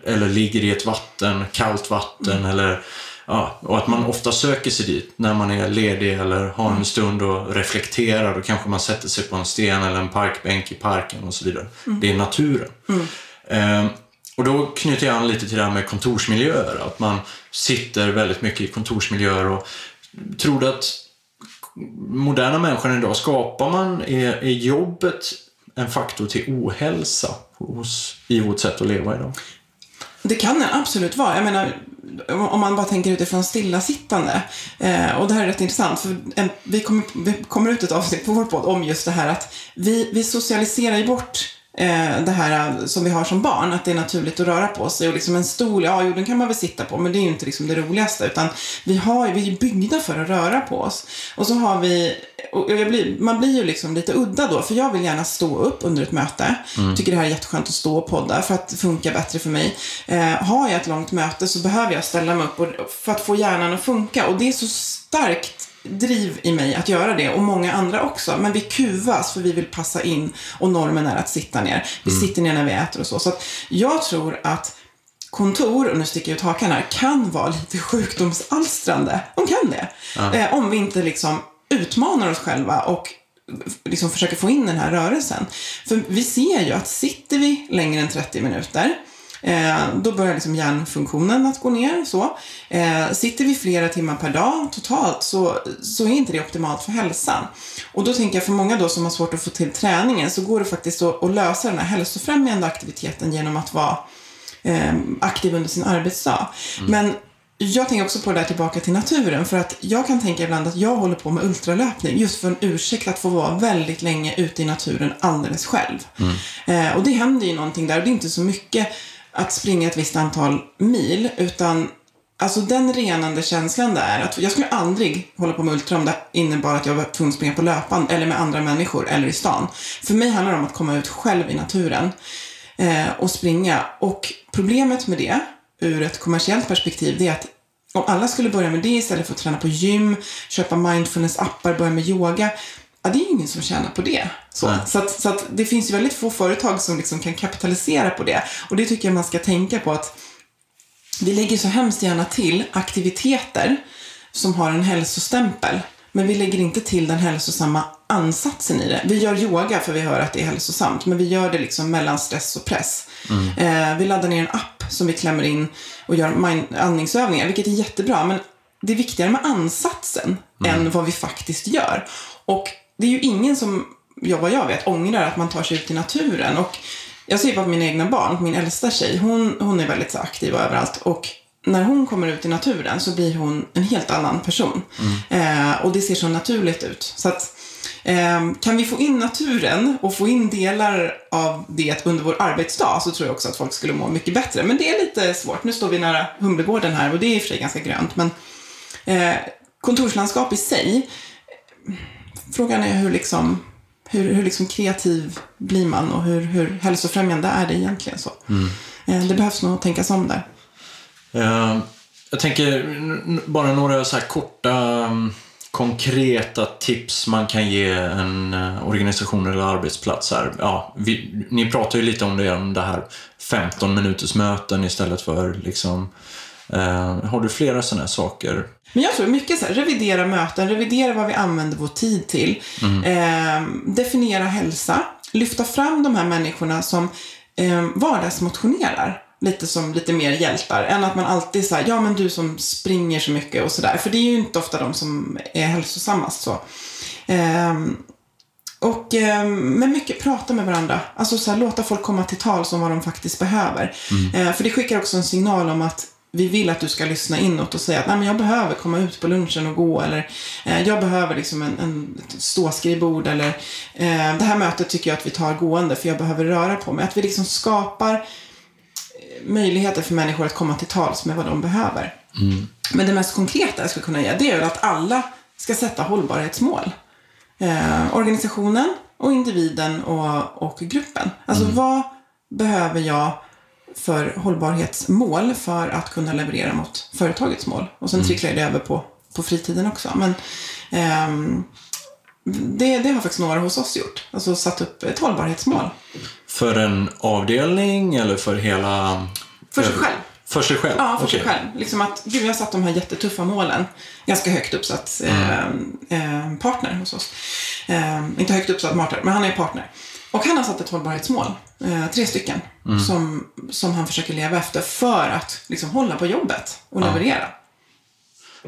Eller ligger i ett vatten, kallt vatten mm. eller Ja, och att man ofta söker sig dit när man är ledig eller har en mm. stund och reflekterar. Då kanske man sätter sig på en sten eller en parkbänk i parken och så vidare. Mm. Det är naturen. Mm. Eh, och då knyter jag an lite till det här med kontorsmiljöer. Att man sitter väldigt mycket i kontorsmiljöer och tror du att moderna människan idag, skapar man, är, är jobbet en faktor till ohälsa hos, i vårt sätt att leva idag? Det kan den absolut vara. Jag menar, om man bara tänker utifrån stillasittande. Eh, och det här är rätt intressant, för en, vi, kommer, vi kommer ut ett avsnitt på vår podd om just det här att vi, vi socialiserar ju bort det här som vi har som barn, att det är naturligt att röra på sig. Och liksom en stol, ja, jo, den kan man väl sitta på, men det är ju inte liksom det roligaste. Utan vi, har, vi är byggda för att röra på oss. Och så har vi, och blir, man blir ju liksom lite udda då, för jag vill gärna stå upp under ett möte. Mm. Tycker det här är jätteskönt att stå och podda, för att det funkar bättre för mig. Eh, har jag ett långt möte så behöver jag ställa mig upp och, för att få hjärnan att funka. Och det är så starkt driv i mig att göra det och många andra också. Men vi kuvas för vi vill passa in och normen är att sitta ner. Vi mm. sitter ner när vi äter och så. Så att jag tror att kontor, och nu sticker jag ut hakan här, kan vara lite sjukdomsalstrande. De kan det. Ja. Eh, om vi inte liksom utmanar oss själva och liksom försöker få in den här rörelsen. För vi ser ju att sitter vi längre än 30 minuter Eh, då börjar liksom hjärnfunktionen att gå ner. Så. Eh, sitter vi flera timmar per dag totalt så, så är inte det optimalt för hälsan. Och då tänker jag för många då som har svårt att få till träningen så går det faktiskt att, att lösa den här hälsofrämjande aktiviteten genom att vara eh, aktiv under sin arbetsdag. Mm. Men jag tänker också på det där tillbaka till naturen för att jag kan tänka ibland att jag håller på med ultralöpning just för en ursäkt att få vara väldigt länge ute i naturen alldeles själv. Mm. Eh, och det händer ju någonting där och det är inte så mycket att springa ett visst antal mil, utan Alltså den renande känslan där, att jag skulle aldrig hålla på med ultra om det innebar att jag var tvungen att springa på löpan eller med andra människor eller i stan. För mig handlar det om att komma ut själv i naturen eh, och springa. Och problemet med det, ur ett kommersiellt perspektiv, det är att om alla skulle börja med det istället för att träna på gym, köpa mindfulness-appar, börja med yoga, ja, det är ju ingen som tjänar på det. Så, Nej. så, att, så att det finns ju väldigt få företag som liksom kan kapitalisera på det. Och det tycker jag man ska tänka på att vi lägger så hemskt gärna till aktiviteter som har en hälsostämpel. Men vi lägger inte till den hälsosamma ansatsen i det. Vi gör yoga för vi hör att det är hälsosamt, men vi gör det liksom mellan stress och press. Eh, vi laddar ner en app som vi klämmer in och gör mind- andningsövningar, vilket är jättebra. Men det är viktigare med ansatsen än vad vi faktiskt gör. Och det är ju ingen som, ja, vad jag vet, ångrar att man tar sig ut i naturen. Och jag ser på mina egna barn, min äldsta tjej, hon, hon är väldigt så aktiv och överallt. Och när hon kommer ut i naturen så blir hon en helt annan person. Eh, och det ser så naturligt ut. Så att, eh, kan vi få in naturen och få in delar av det under vår arbetsdag så tror jag också att folk skulle må mycket bättre. Men det är lite svårt. Nu står vi nära Humlegården här och det är i och för sig ganska grönt. Men eh, kontorslandskap i sig, frågan är hur liksom hur, hur liksom kreativ blir man och hur, hur hälsofrämjande är det egentligen så? Eh, det behövs nog tänkas om där. Eh, jag tänker bara några så korta mm, konkreta tips man kan ge en eh, organisation eller arbetsplats. Här. Ja, vi, ni pratar ju lite om det, om det här 15 minuters möten istället för liksom eh, har du flera sådana saker? Men jag tror mycket så här, revidera möten, revidera vad vi använder vår tid till. Eh, definiera hälsa. Lyfta fram de här människorna som eh, vardagsmotionerar. Lite som lite mer hjältar. Än att man alltid säger, ja men du som springer så mycket och sådär. För det är ju inte ofta de som är hälsosammast så. Eh, och, eh, men mycket prata med varandra. Alltså så här, låta folk komma till tal om vad de faktiskt behöver. Eh, för det skickar också en signal om att vi vill att du ska lyssna inåt och säga att Nej, men jag behöver komma ut på lunchen och gå eller eh, jag behöver liksom en, en ståskrivbord eller eh, det här mötet tycker jag att vi tar gående för jag behöver röra på mig. Att vi liksom skapar eh, möjligheter för människor att komma till tals med vad de behöver. Men det mest konkreta jag skulle kunna ge det är att alla ska sätta hållbarhetsmål. Eh, organisationen och individen och, och gruppen. Alltså vad behöver jag för hållbarhetsmål för att kunna leverera mot företagets mål? Och sen tricklar det över på, på fritiden också. Men ehm, det, det har faktiskt några hos oss gjort. Alltså satt upp ett hållbarhetsmål. För en avdelning eller för hela... För sig själv. För sig själv? Ja, för sig Okej. själv. Liksom att, gud, jag har satt de här jättetuffa målen. Ganska högt uppsatt eh, eh, partner hos oss. Eh, inte högt uppsatt partner, men han är partner. Och han har satt ett hållbarhetsmål, eh, tre stycken, som, som han försöker leva efter för att liksom, hålla på jobbet och leverera.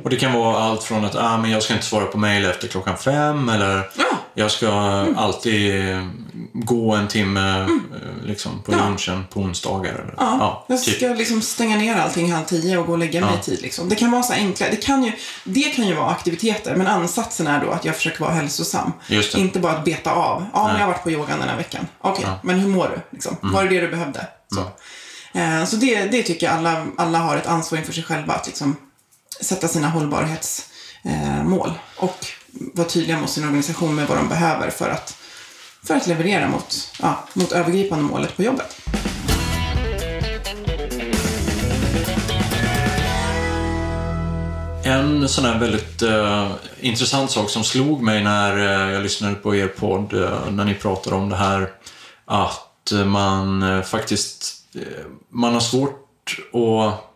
Och det kan vara allt från att ah, men jag ska inte svara på mejl efter klockan fem eller Ja. Jag ska alltid eh, gå en timme eh, liksom, på Ja. lunchen på onsdagar. Eller, Ja, jag typ. ska liksom stänga ner allting halv tio och gå och lägga mig Ja. i tid. Liksom. Det kan vara så enkla. Det kan, ju, det kan ju vara aktiviteter, men ansatsen är då att jag försöker vara hälsosam. Inte bara att beta av. Ja, men jag har varit på yogan den här veckan. Okej, Ja. Mm. men hur mår du? Liksom? Var det det du behövde? Så, eh, så det, det tycker jag alla, alla har ett ansvar inför sig själva att liksom sätta sina hållbarhetsmål eh, och vara tydliga mot sin organisation med vad de behöver för att, för att leverera mot, ja, mot övergripande målet på jobbet. En sån här väldigt uh, intressant sak som slog mig när uh, jag lyssnade på er podd, uh, när ni pratade om det här att man eh, faktiskt eh, man har svårt att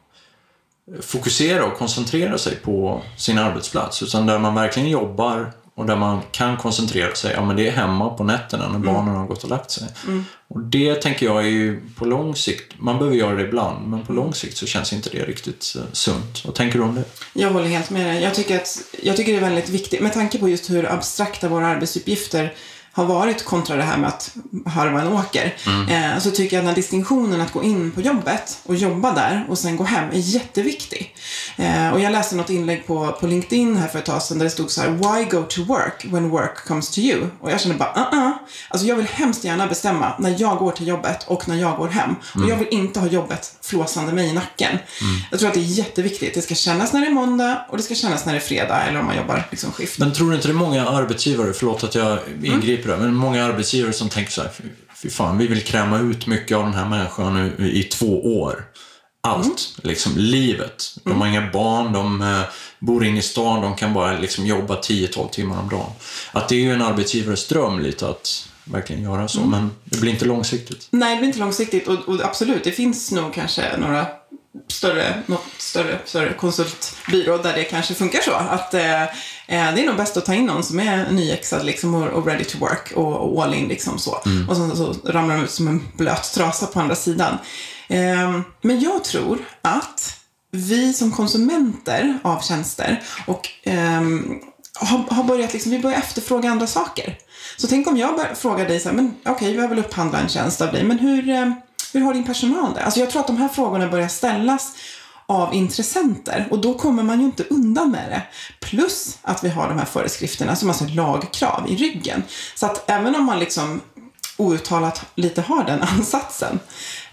fokusera och koncentrera sig på sin arbetsplats. Utan där man verkligen jobbar och där man kan koncentrera sig, ja men det är hemma på nätterna när barnen har gått och lagt sig. Och det tänker jag är ju på lång sikt, man behöver göra det ibland, men på lång sikt så känns inte det riktigt eh, sunt. Vad tänker du om det? Jag håller helt med dig. Jag tycker, att, jag tycker det är väldigt viktigt, med tanke på just hur abstrakta våra arbetsuppgifter har varit kontra det här med att harva en åker. Eh, så tycker jag att den här distinktionen att gå in på jobbet och jobba där och sen gå hem är jätteviktig. Eh, och jag läste något inlägg på, på LinkedIn här för ett tag sedan där det stod så här Why go to work when work comes to you? Och jag kände bara, uh-uh. Alltså jag vill hemskt gärna bestämma när jag går till jobbet och när jag går hem. Och jag vill inte ha jobbet flåsande mig i nacken. Jag tror att det är jätteviktigt. Det ska kännas när det är måndag och det ska kännas när det är fredag eller om man jobbar liksom skift. Men tror du inte det är många arbetsgivare, förlåt att jag ingriper där, men många arbetsgivare som tänker så här, "Fy- fan, vi vill kräma ut mycket av den här människan nu i två år. allt. Liksom livet. De har inga barn, de eh, bor inne i stan, de kan bara liksom jobba 10-12 timmar om dagen. Att det är ju en arbetsgivares dröm lite att verkligen göra så, men det blir inte långsiktigt. Nej, det blir inte långsiktigt. Och, och absolut, det finns nog kanske några större, något större, större konsultbyrå där det kanske funkar så. Att eh, eh, det är nog bäst att ta in någon som är nyexad liksom, och, och ready to work och, och all in liksom så. Och sen så ramlar de ut som en blöt trasa på andra sidan. Eh, men jag tror att vi som konsumenter av tjänster och ehm, har, har börjat liksom, vi börjar efterfråga andra saker. Så tänk om jag bör, frågar dig så här, men okej, okay, jag vill upphandla en tjänst av dig, men hur, eh, hur har din personal det? Alltså jag tror att de här frågorna börjar ställas av intressenter och då kommer man ju inte undan med det. Plus att vi har de här föreskrifterna som alltså lagkrav i ryggen. Så att även om man liksom outtalat lite har den ansatsen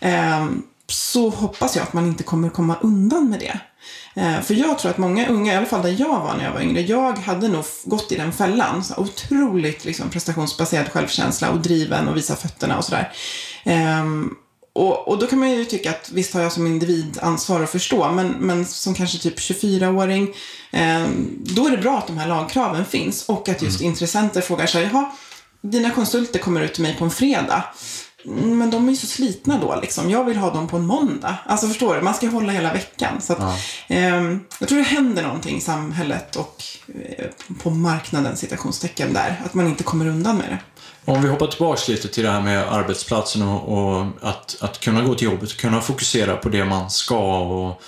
eh, så hoppas jag att man inte kommer komma undan med det. Eh, för jag tror att många unga, i alla fall där jag var när jag var yngre, jag hade nog gått i den fällan. Så otroligt liksom, prestationsbaserad självkänsla och driven och visa fötterna och sådär. Ehm, och, och då kan man ju tycka att visst har jag som individ ansvar att förstå, men, men som kanske typ 24-åring, eh, då är det bra att de här lagkraven finns och att just intressenter frågar sig, jaha, dina konsulter kommer ut till mig på en fredag. Mm, Men de är ju så slitna då liksom. Jag vill ha dem på en måndag. Alltså förstår du? Man ska hålla hela veckan. Så att, ehm, jag tror det händer någonting i samhället och eh, på marknaden, citationstecken där. Att man inte kommer undan med det. Om vi hoppar tillbaka lite till det här med arbetsplatsen och, och att, att kunna gå till jobbet kunna fokusera på det man ska. Och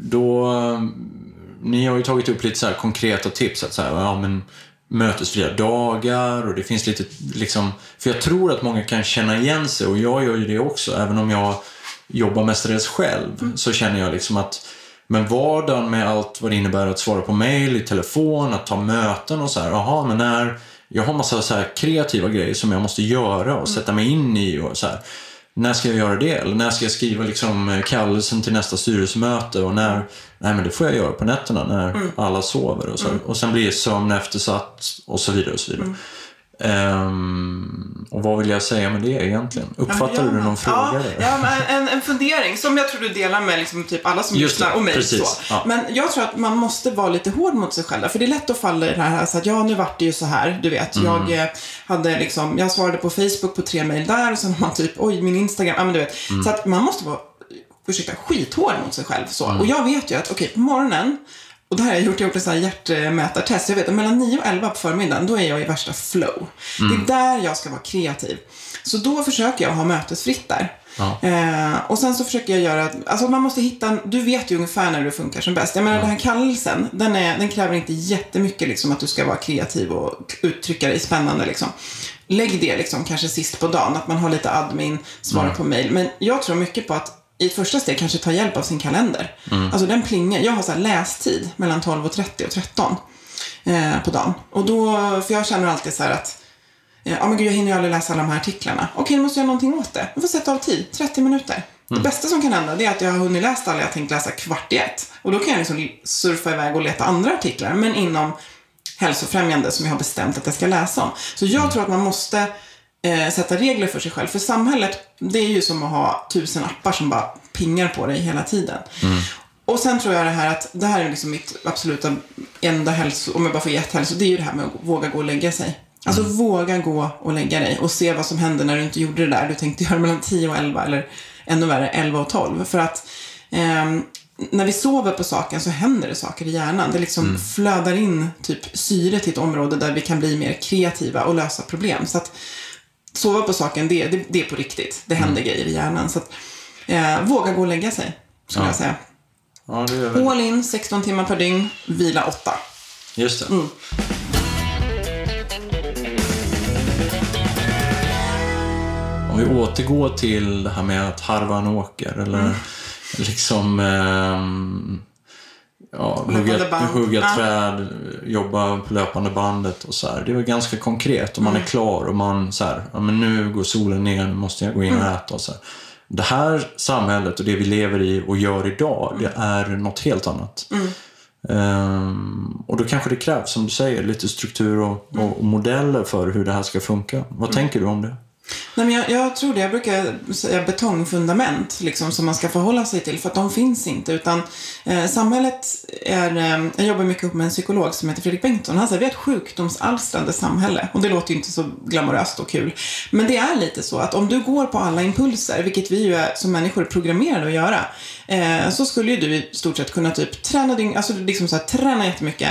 då, ni har ju tagit upp lite så konkreta tips. Att så här, ja, men mötesfria dagar och det finns lite liksom... För jag tror att många kan känna igen sig och jag gör ju det också. Även om jag jobbar mestadels själv så känner jag liksom att men vardagen med allt vad det innebär att svara på mail, i telefon, att ta möten och så här. Jaha, men när... Jag har massa så kreativa grejer som jag måste göra och sätta mig in i och så här. När ska jag göra det? Eller när ska jag skriva liksom kallelsen till nästa styrelsemöte? Och när... Nej, men det får jag göra på nätterna när alla sover. Och, så. och sen blir sömn eftersatt och så vidare. Och så vidare. Ehm, och vad vill jag säga med det egentligen? Uppfattar du någon fråga? Ja, ja en, en fundering som jag tror du delar med liksom typ alla som Just lyssnar och mig. precis, Så. ja. Men jag tror att man måste vara lite hård mot sig själv. För det är lätt att falla i det här, så att ja, nu vart det ju så här. Du vet, Mm. jag eh, hade liksom, jag svarade på Facebook på tre mejl där och sen har man typ, oj, min Instagram, ja men du vet. Mm. Så att man måste vara, ursäkta, skithård mot sig själv. Så. Mm. Och jag vet ju att, okej, på morgonen, och det här har jag gjort, jag har gjort en sån här hjärtmätartest. Jag vet att mellan 9 och 11 på förmiddagen, då är jag i värsta flow. Mm. Det är där jag ska vara kreativ. Så då försöker jag ha mötesfritt där. Ja. Eh, och sen så försöker jag göra, alltså man måste hitta, du vet ju ungefär när du funkar som bäst. Jag menar den här kallelsen, den, är, den kräver inte jättemycket liksom att du ska vara kreativ och uttrycka dig spännande liksom. Lägg det liksom kanske sist på dagen, att man har lite admin, svara på mail. Men jag tror mycket på att i ett första steg kanske ta hjälp av sin kalender. Alltså den plingar, jag har så här lästid mellan 12.30 och 13 eh, på dagen. Och då, för jag känner alltid så här att Eh, Ja men gud, jag hinner ju aldrig läsa alla de här artiklarna. Okej, nu måste jag göra någonting åt det. Jag får sätta av tid, 30 minuter. Det bästa som kan hända det är att jag har hunnit läsa alla jag tänkt läsa kvart i ett. Och då kan jag liksom surfa iväg och leta andra artiklar, men inom hälsofrämjande som jag har bestämt att jag ska läsa om. Så jag tror att man måste eh, sätta regler för sig själv. För samhället, det är ju som att ha tusen appar som bara pingar på dig hela tiden. Och sen tror jag det här att, det här är liksom mitt absoluta enda hälso, om jag bara får ge ett hälso, det är ju det här med att våga gå och lägga sig. Alltså våga gå och lägga dig och se vad som händer när du inte gjorde det där du tänkte göra mellan 10 och 11 eller ännu värre 11 och 12. För att ehm, när vi sover på saken så händer det saker i hjärnan. Det liksom flödar in typ syre till ett område där vi kan bli mer kreativa och lösa problem. Så att sova på saken, det, det, det är på riktigt. Det händer grejer i hjärnan. Så att, eh, våga gå och lägga sig, skulle Ja. jag säga. Ja, det är väl... All in, 16 timmar per dygn, vila 8. Just det. Mm. Om vi återgår till det här med att harva en åker eller Mm. liksom ehm, ja, hugga, hugga Ja. träd, jobba på löpande bandet och så här. Det väl ganska konkret och man Mm. är klar och man så här, ja men nu går solen ner, nu måste jag gå in och Mm. äta och så här. Det här samhället och det vi lever i och gör idag, det Mm. är något helt annat. Ehm, och då kanske det krävs, som du säger, lite struktur och, och modeller för hur det här ska funka. Vad tänker du om det? Nej, men jag, jag tror det. Jag brukar säga betongfundament liksom, som man ska förhålla sig till, för att de finns inte. Utan eh, samhället är... Eh, jag jobbar mycket upp med en psykolog som heter Fredrik Bengtsson. Han säger vi är ett sjukdomsalstrande samhälle. Och det låter ju inte så glamoröst och kul. Men det är lite så att om du går på alla impulser, vilket vi ju är som människor är programmerade att göra, eh, så skulle ju du i stort sett kunna typ träna din, alltså liksom så här, träna jättemycket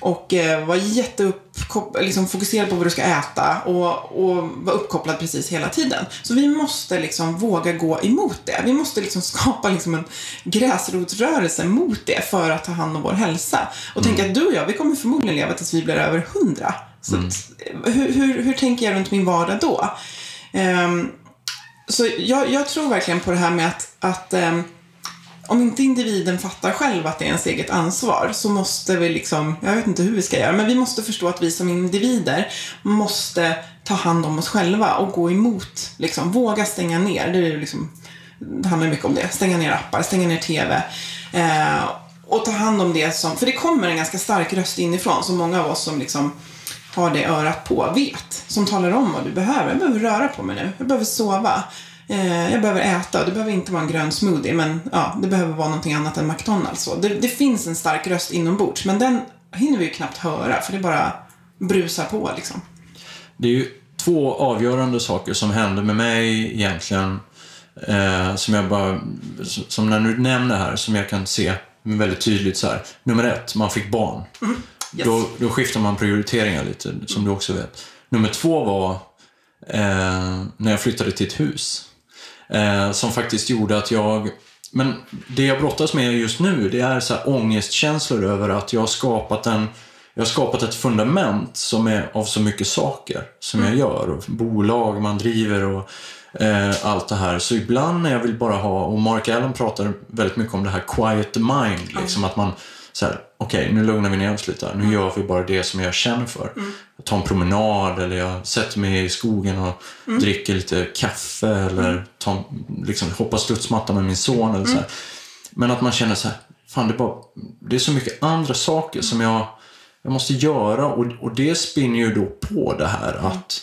och eh, vara jättefokuserad liksom på vad du ska äta och, och vara uppkopplad precis hela tiden. Så vi måste liksom våga gå emot det. Vi måste liksom [LAUGHS] skapa liksom en gräsrotsrörelse mot det för att ta hand om vår hälsa. Och mm. tänka att du och jag, vi kommer förmodligen leva tills vi blir över hundra. Så mm. att, hur, hur, hur, tänker jag runt min vardag då? Um, så jag, jag, tror verkligen på det här med att, att um, om inte individen fattar själv att det är ens eget ansvar så måste vi liksom, jag vet inte hur vi ska göra, men vi måste förstå att vi som individer måste ta hand om oss själva och gå emot, liksom, våga stänga ner. Det, är liksom, det handlar mycket om det. Stänga ner appar, stänga ner TV. Eh, och ta hand om det som, för det kommer en ganska stark röst inifrån som många av oss som liksom har det örat på vet. Som talar om vad du behöver. Jag behöver röra på mig nu. Jag behöver sova. Eh, jag behöver äta och det behöver inte vara en grön smoothie men ja, det behöver vara någonting annat än McDonalds. Så det, det finns en stark röst inombords men den hinner vi ju knappt höra för det bara brusar på liksom. Det är ju två avgörande saker som hände med mig egentligen eh, som jag bara, som när du nämner här, som jag kan se väldigt tydligt så här. Nummer ett, man fick barn. Mm. Yes. Då, då skiftar man prioriteringar lite, som du också vet. Nummer två var eh, när jag flyttade till ett hus. Eh, som faktiskt gjorde att jag... Men det jag brottas med just nu, det är så här ångestkänslor över att jag har skapat en... Jag har skapat ett fundament som är av så mycket saker som jag mm. gör. Och bolag man driver och eh, allt det här. Så ibland när jag vill bara ha, och Mark Allen pratar väldigt mycket om det här quiet mind. Liksom att man så här, okej, okay, nu lugnar vi ner oss lite. Nu mm. gör vi bara det som jag känner för. Mm. Jag tar en promenad eller jag sätter mig i skogen och mm. dricker lite kaffe eller mm. tar, liksom, hoppar studsmatta med min son. Eller så här. Mm. Men att man känner så här, fan det är, bara, det är så mycket andra saker som jag, jag måste göra och, och det spinner ju då på det här att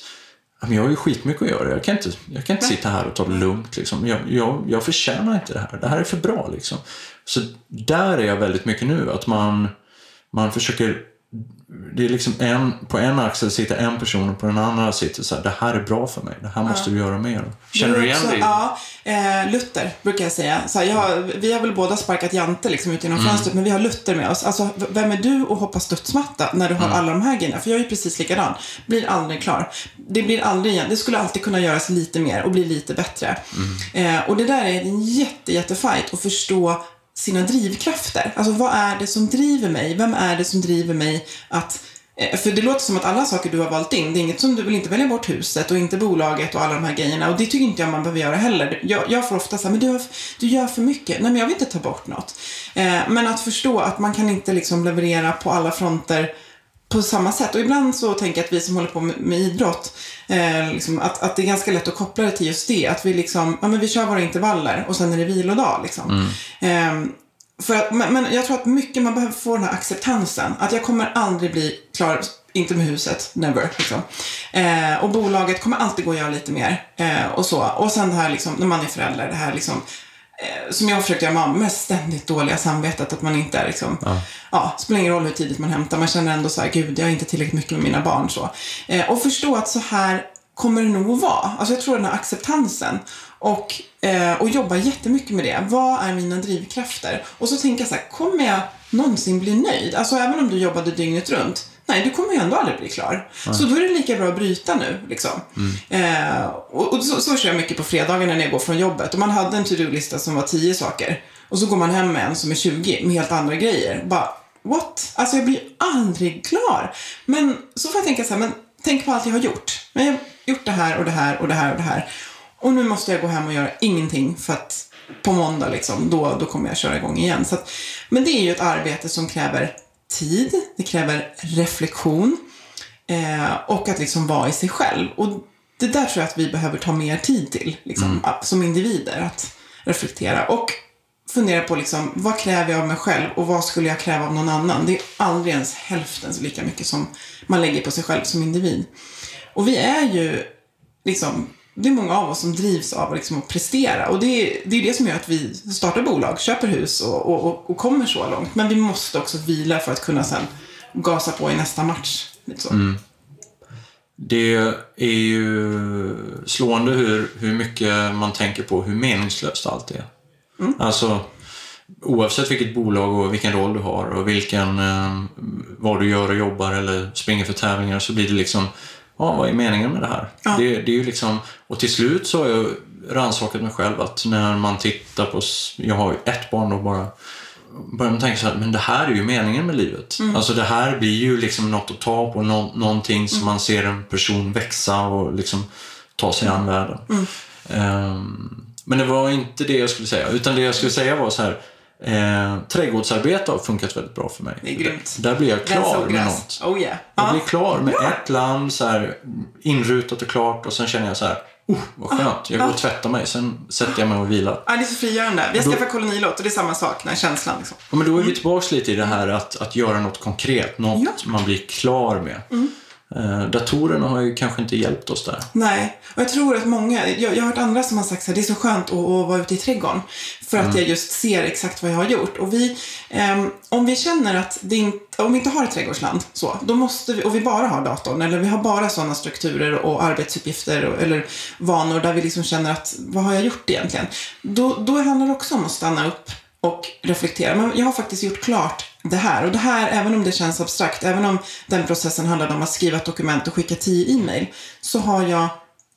jag har ju skitmycket att göra. Jag kan inte, jag kan inte sitta här och ta det lugnt. Liksom. Jag, jag, jag förtjänar inte det här. Det här är för bra. Liksom. Så där är jag väldigt mycket nu. Att man, man försöker det är liksom en, på en axel sitter en person och på den andra sitter så här, det här är bra för mig, det här måste du göra mer. Känner du igen dig? Ja, eh, Luther brukar jag säga. Så här, jag har, vi har väl båda sparkat Jante liksom ut genom mm. fönstret, men vi har Luther med oss. Alltså, vem är du att hoppa studsmatta när du har mm. alla de här grejerna? För jag är ju precis likadan. Blir aldrig klar. Det blir aldrig igen. Det skulle alltid kunna göras lite mer och bli lite bättre. Mm. Eh, och det där är en jätte, jättefight att förstå sina drivkrafter. Alltså vad är det som driver mig? Vem är det som driver mig att eh, för det låter som att alla saker du har valt in, det är inget som du vill inte välja bort huset och inte bolaget och alla de här grejerna. Och det tycker inte jag man behöver göra heller. Jag, jag får ofta säga, men du, har, du gör för mycket. Nej, men jag vill inte ta bort något. Eh, men att förstå att man kan inte liksom leverera på alla fronter på samma sätt. Och ibland så tänker jag att vi som håller på med, med idrott, eh, liksom, att, att det är ganska lätt att koppla det till just det. Att vi liksom, ja men vi kör våra intervaller och sen är det vilodag liksom. Mm. Eh, för att, men, men, jag tror att mycket, man behöver få den här acceptansen. Att jag kommer aldrig bli klar, inte med huset, never. Liksom. Eh, och bolaget kommer alltid gå och göra lite mer. Eh, och så. Och sen det här liksom, när man är förälder, det här liksom som jag har försökt göra med mamma, med ständigt dåliga samvetet att man inte är liksom, ja. ja, spelar ingen roll hur tidigt man hämtar, man känner ändå så här, gud, jag är inte tillräckligt mycket med mina barn så. Eh, och förstå att så här kommer det nog att vara. Alltså jag tror den här acceptansen. Och, eh, och jobba jättemycket med det. Vad är mina drivkrafter? Och så tänka så här, kommer jag någonsin bli nöjd? Alltså även om du jobbade dygnet runt, Nej, du kommer ju ändå aldrig bli klar. Nej. Så då är det lika bra att bryta nu. Liksom. Mm. Eh, och, och så, så kör jag mycket på fredagar när jag går från jobbet. Och man hade en to-do-lista som var tio saker. Och så går man hem med en som är 20 med helt andra grejer. Bara, what? Alltså jag blir aldrig klar. Men så får jag tänka så här, men tänk på allt jag har gjort. Men jag har gjort det här och det här och det här och det här. Och nu måste jag gå hem och göra ingenting för att på måndag liksom, då, då kommer jag köra igång igen. Så att, men det är ju ett arbete som kräver tid, det kräver reflektion eh, och att liksom vara i sig själv. Och det där tror jag att vi behöver ta mer tid till, liksom, mm. som individer, att reflektera. Och fundera på liksom, vad kräver jag av mig själv och vad skulle jag kräva av någon annan? Det är aldrig ens hälften så lika mycket som man lägger på sig själv som individ. Och vi är ju liksom det är många av oss som drivs av liksom att prestera. Och det är, det är det som gör att vi startar bolag, köper hus och, och, och, kommer så långt. Men vi måste också vila för att kunna sen gasa på i nästa match. Lite så. Det är ju slående hur, hur mycket man tänker på hur meningslöst allt är. Alltså, oavsett vilket bolag och vilken roll du har och vilken, eh, vad du gör och jobbar eller springer för tävlingar så blir det liksom, ja, vad är meningen med det här? Ja. Det, det är ju liksom, och till slut så har jag rannsakat mig själv att när man tittar på, jag har ju ett barn då bara, börjar man tänka så här, men det här är ju meningen med livet. Alltså det här blir ju liksom något att ta på, nå, någonting som man ser en person växa och liksom ta sig an världen. Ehm, men det var inte det jag skulle säga, utan det jag skulle säga var så här, eh, trädgårdsarbete har funkat väldigt bra för mig. Det är grymt. Där blir jag klar med något. Oh yeah. Jag Ja. blir klar med ett land, så här, inrutat och klart och sen känner jag så här, oh, vad skönt, jag går och tvättar mig, sen sätter jag mig och vilar. Ja, det är så frigörande. Vi har skaffat kolonilott och det är samma sak, den här känslan. Liksom. Ja, men då är vi tillbaka lite i det här att, att göra något konkret, något Ja. man blir klar med. Eh, datorerna har ju kanske inte hjälpt oss där. Nej, och jag tror att många, jag, jag har hört andra som har sagt så här, det är så skönt att, att vara ute i trädgården. För att jag just ser exakt vad jag har gjort. Och vi, ehm, om vi känner att det inte, om vi inte har ett trädgårdsland, så, då måste vi, och vi bara har datorn, eller vi har bara sådana strukturer och arbetsuppgifter och, eller vanor där vi liksom känner att, vad har jag gjort egentligen? Då, då handlar det också om att stanna upp och reflektera. Men jag har faktiskt gjort klart det här. Och det här, även om det känns abstrakt, även om den processen handlade om att skriva ett dokument och skicka tio e-mail, så har jag,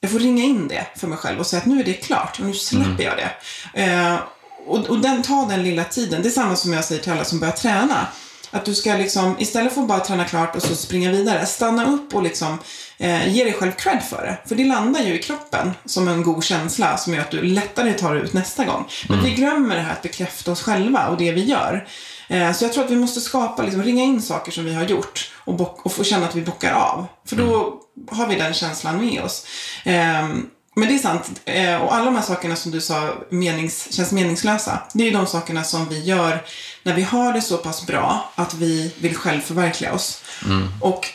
jag får ringa in det för mig själv och säga att nu är det klart och nu släpper jag det. Eh, och och den, ta den lilla tiden. Det är samma som jag säger till alla som börjar träna. Att du ska liksom, istället för att bara träna klart och så springa vidare, stanna upp och liksom eh, ge dig själv cred för det. För det landar ju i kroppen som en god känsla som gör att du lättare tar ut nästa gång. Men vi glömmer det här att bekräfta oss själva och det vi gör. Eh, så jag tror att vi måste skapa, liksom, ringa in saker som vi har gjort och, bock, och få känna att vi bockar av. För då har vi den känslan med oss. Ehm, men det är sant. Eh, och alla de här sakerna som du sa menings, känns meningslösa. Det är ju de sakerna som vi gör när vi har det så pass bra att vi vill själv förverkliga oss. Och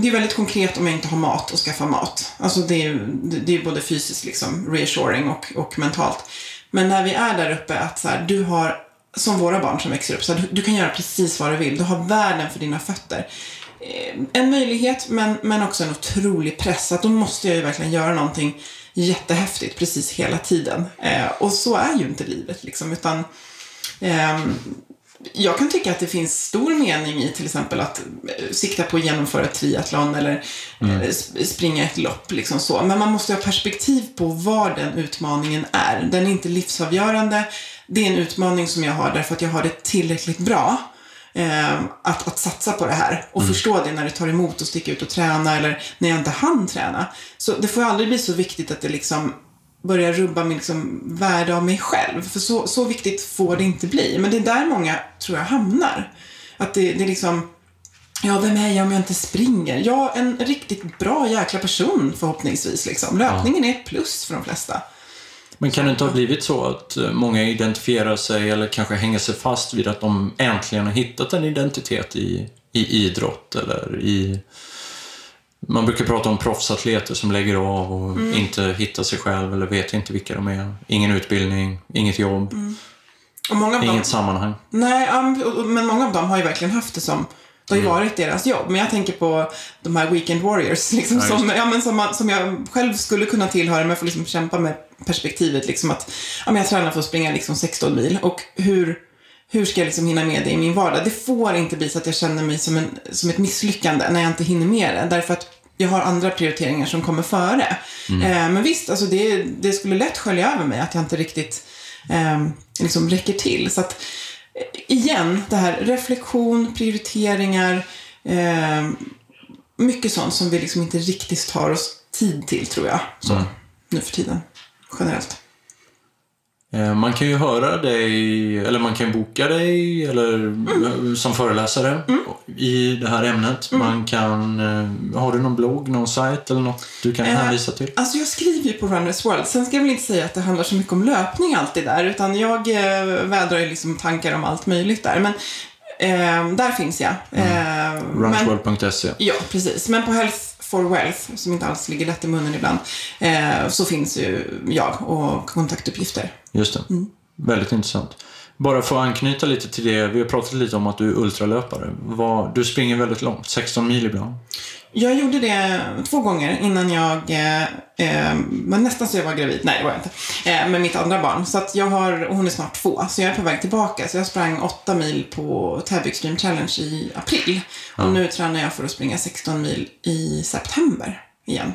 det är väldigt konkret om jag inte har mat och skaffa mat. Alltså det är, det är både fysiskt liksom reassuring och, och mentalt. Men när vi är där uppe att så här, du har, som våra barn som växer upp, så här, du, du kan göra precis vad du vill. Du har världen för dina fötter. Eh, en möjlighet, men, men också en otrolig press. Att då måste jag ju verkligen göra någonting jättehäftigt precis hela tiden. Eh, och så är ju inte livet liksom, utan eh, jag kan tycka att det finns stor mening i till exempel att eh, sikta på att genomföra ett triathlon eller eh, sp- springa ett lopp. Liksom så. Men man måste ha perspektiv på vad den utmaningen är. Den är inte livsavgörande. Det är en utmaning som jag har därför att jag har det tillräckligt bra. Eh, att, att satsa på det här och förstå det när det tar emot att sticka ut och träna eller när jag inte hann träna. Så det får aldrig bli så viktigt att det liksom börjar rubba min liksom, värde av mig själv. För så, så viktigt får det inte bli. Men det är där många, tror jag, hamnar. Att det, det är liksom, ja, vem är jag om jag inte springer? Ja, en riktigt bra jäkla person förhoppningsvis. Liksom. Löpningen är ett plus för de flesta. Men kan det inte ha blivit så att eh, många identifierar sig eller kanske hänger sig fast vid att de äntligen har hittat en identitet i, i idrott eller i... Man brukar prata om proffsatleter som lägger av och Mm. inte hittar sig själv eller vet inte vilka de är. Ingen utbildning, inget jobb, många av dem, inget sammanhang. Nej, men- många av dem har ju verkligen haft det som det har ju varit deras jobb. Men jag tänker på de här weekend warriors, [LAUGHS] liksom, Ja, som, ja, men som, man, som jag själv skulle kunna tillhöra, men jag får liksom kämpa med perspektivet liksom att ja, men jag tränar för att springa liksom 16 mil. Och hur, hur ska jag liksom hinna med det i min vardag? Det får inte bli så att jag känner mig som, en, som ett misslyckande när jag inte hinner med det. Därför att jag har andra prioriteringar som kommer före. Eh, men visst, alltså det, det skulle lätt skölja över mig att jag inte riktigt eh, liksom räcker till. Så att, eh, igen, det här reflektion, prioriteringar, eh, mycket sånt som vi liksom inte riktigt tar oss tid till, tror jag. Så, nu för tiden, generellt. Eh, Man kan ju höra dig, eller man kan boka dig eller, Mm. eh, som föreläsare i det här ämnet. Man kan, eh, har du någon blogg, någon sajt eller något du kan Eh, hänvisa till? Alltså jag skriver ju på Runners World. Sen ska jag väl inte säga att det handlar så mycket om löpning alltid där. Utan jag eh, vädrar ju liksom tankar om allt möjligt där. Men eh, där finns jag. Eh, men, Runchworld.se. ja, precis. Men på Health for Wealth, som inte alls ligger lätt i munnen ibland, eh, så finns ju jag och kontaktuppgifter. Just det. Väldigt intressant. Bara för att anknyta lite till det, vi har pratat lite om att du är ultralöpare. Du springer väldigt långt, 16 mil ibland. Jag gjorde det två gånger innan jag eh, eh, var nästan så jag var gravid. Nej, det var jag inte. Eh, med mitt andra barn. Så att jag har, och hon är snart två, så jag är på väg tillbaka. Så jag sprang åtta mil på Täby Extreme Challenge i april. Och nu tränar jag för att springa 16 mil i september igen.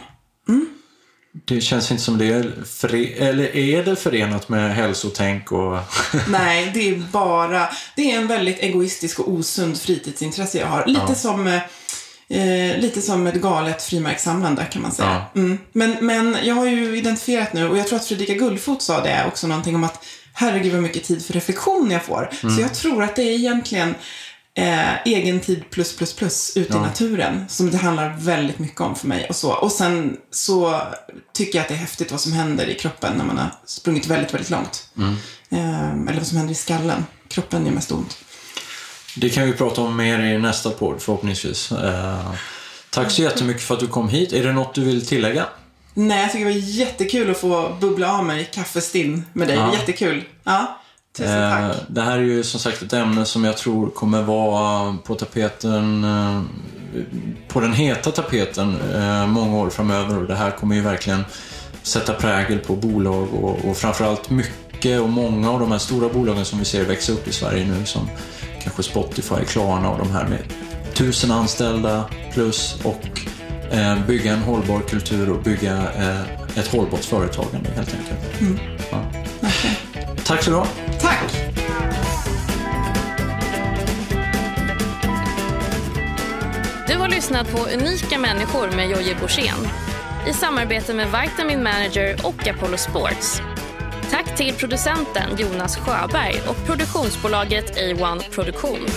Det känns inte som det är, före- eller är det förenat med hälsotänk och... Nej, det är bara, det är en väldigt egoistisk och osund fritidsintresse jag har. Lite som eh, lite som ett galet frimärkssamlande kan man säga. Ja. Mm. Men, men jag har ju identifierat nu, och jag tror att Fredrika Gullfot sa det också, någonting om att herregud vad mycket tid för reflektion jag får. Så jag tror att det är egentligen eh, egen tid plus plus plus ute i Ja. naturen som det handlar väldigt mycket om för mig. Och, så. och sen så tycker jag att det är häftigt vad som händer i kroppen när man har sprungit väldigt, väldigt långt. Eh, eller vad som händer i skallen. Kroppen gör mest ont. Det kan vi prata om mer i nästa podd förhoppningsvis. Eh, tack så jättemycket för att du kom hit. Är det något du vill tillägga? Nej, jag tycker det var jättekul att få bubbla av mig kaffestinn med dig. Ja. Jättekul. Ja, tusen Eh, tack. Det här är ju som sagt ett ämne som jag tror kommer vara på tapeten, eh, på den heta tapeten eh, många år framöver och det här kommer ju verkligen sätta prägel på bolag och, och framförallt mycket och många av de här stora bolagen som vi ser växa upp i Sverige nu som kanske Spotify, Klarna och de här med tusen anställda plus och eh, bygga en hållbar kultur och bygga eh, ett hållbart företagande helt enkelt. Ja. Verkligen. Tack så du har lyssnat på Unika människor med Jojje Borssén i samarbete med Vitamin Manager och Apollo Sports. Tack till producenten Jonas Sjöberg och produktionsbolaget A1 Produktion.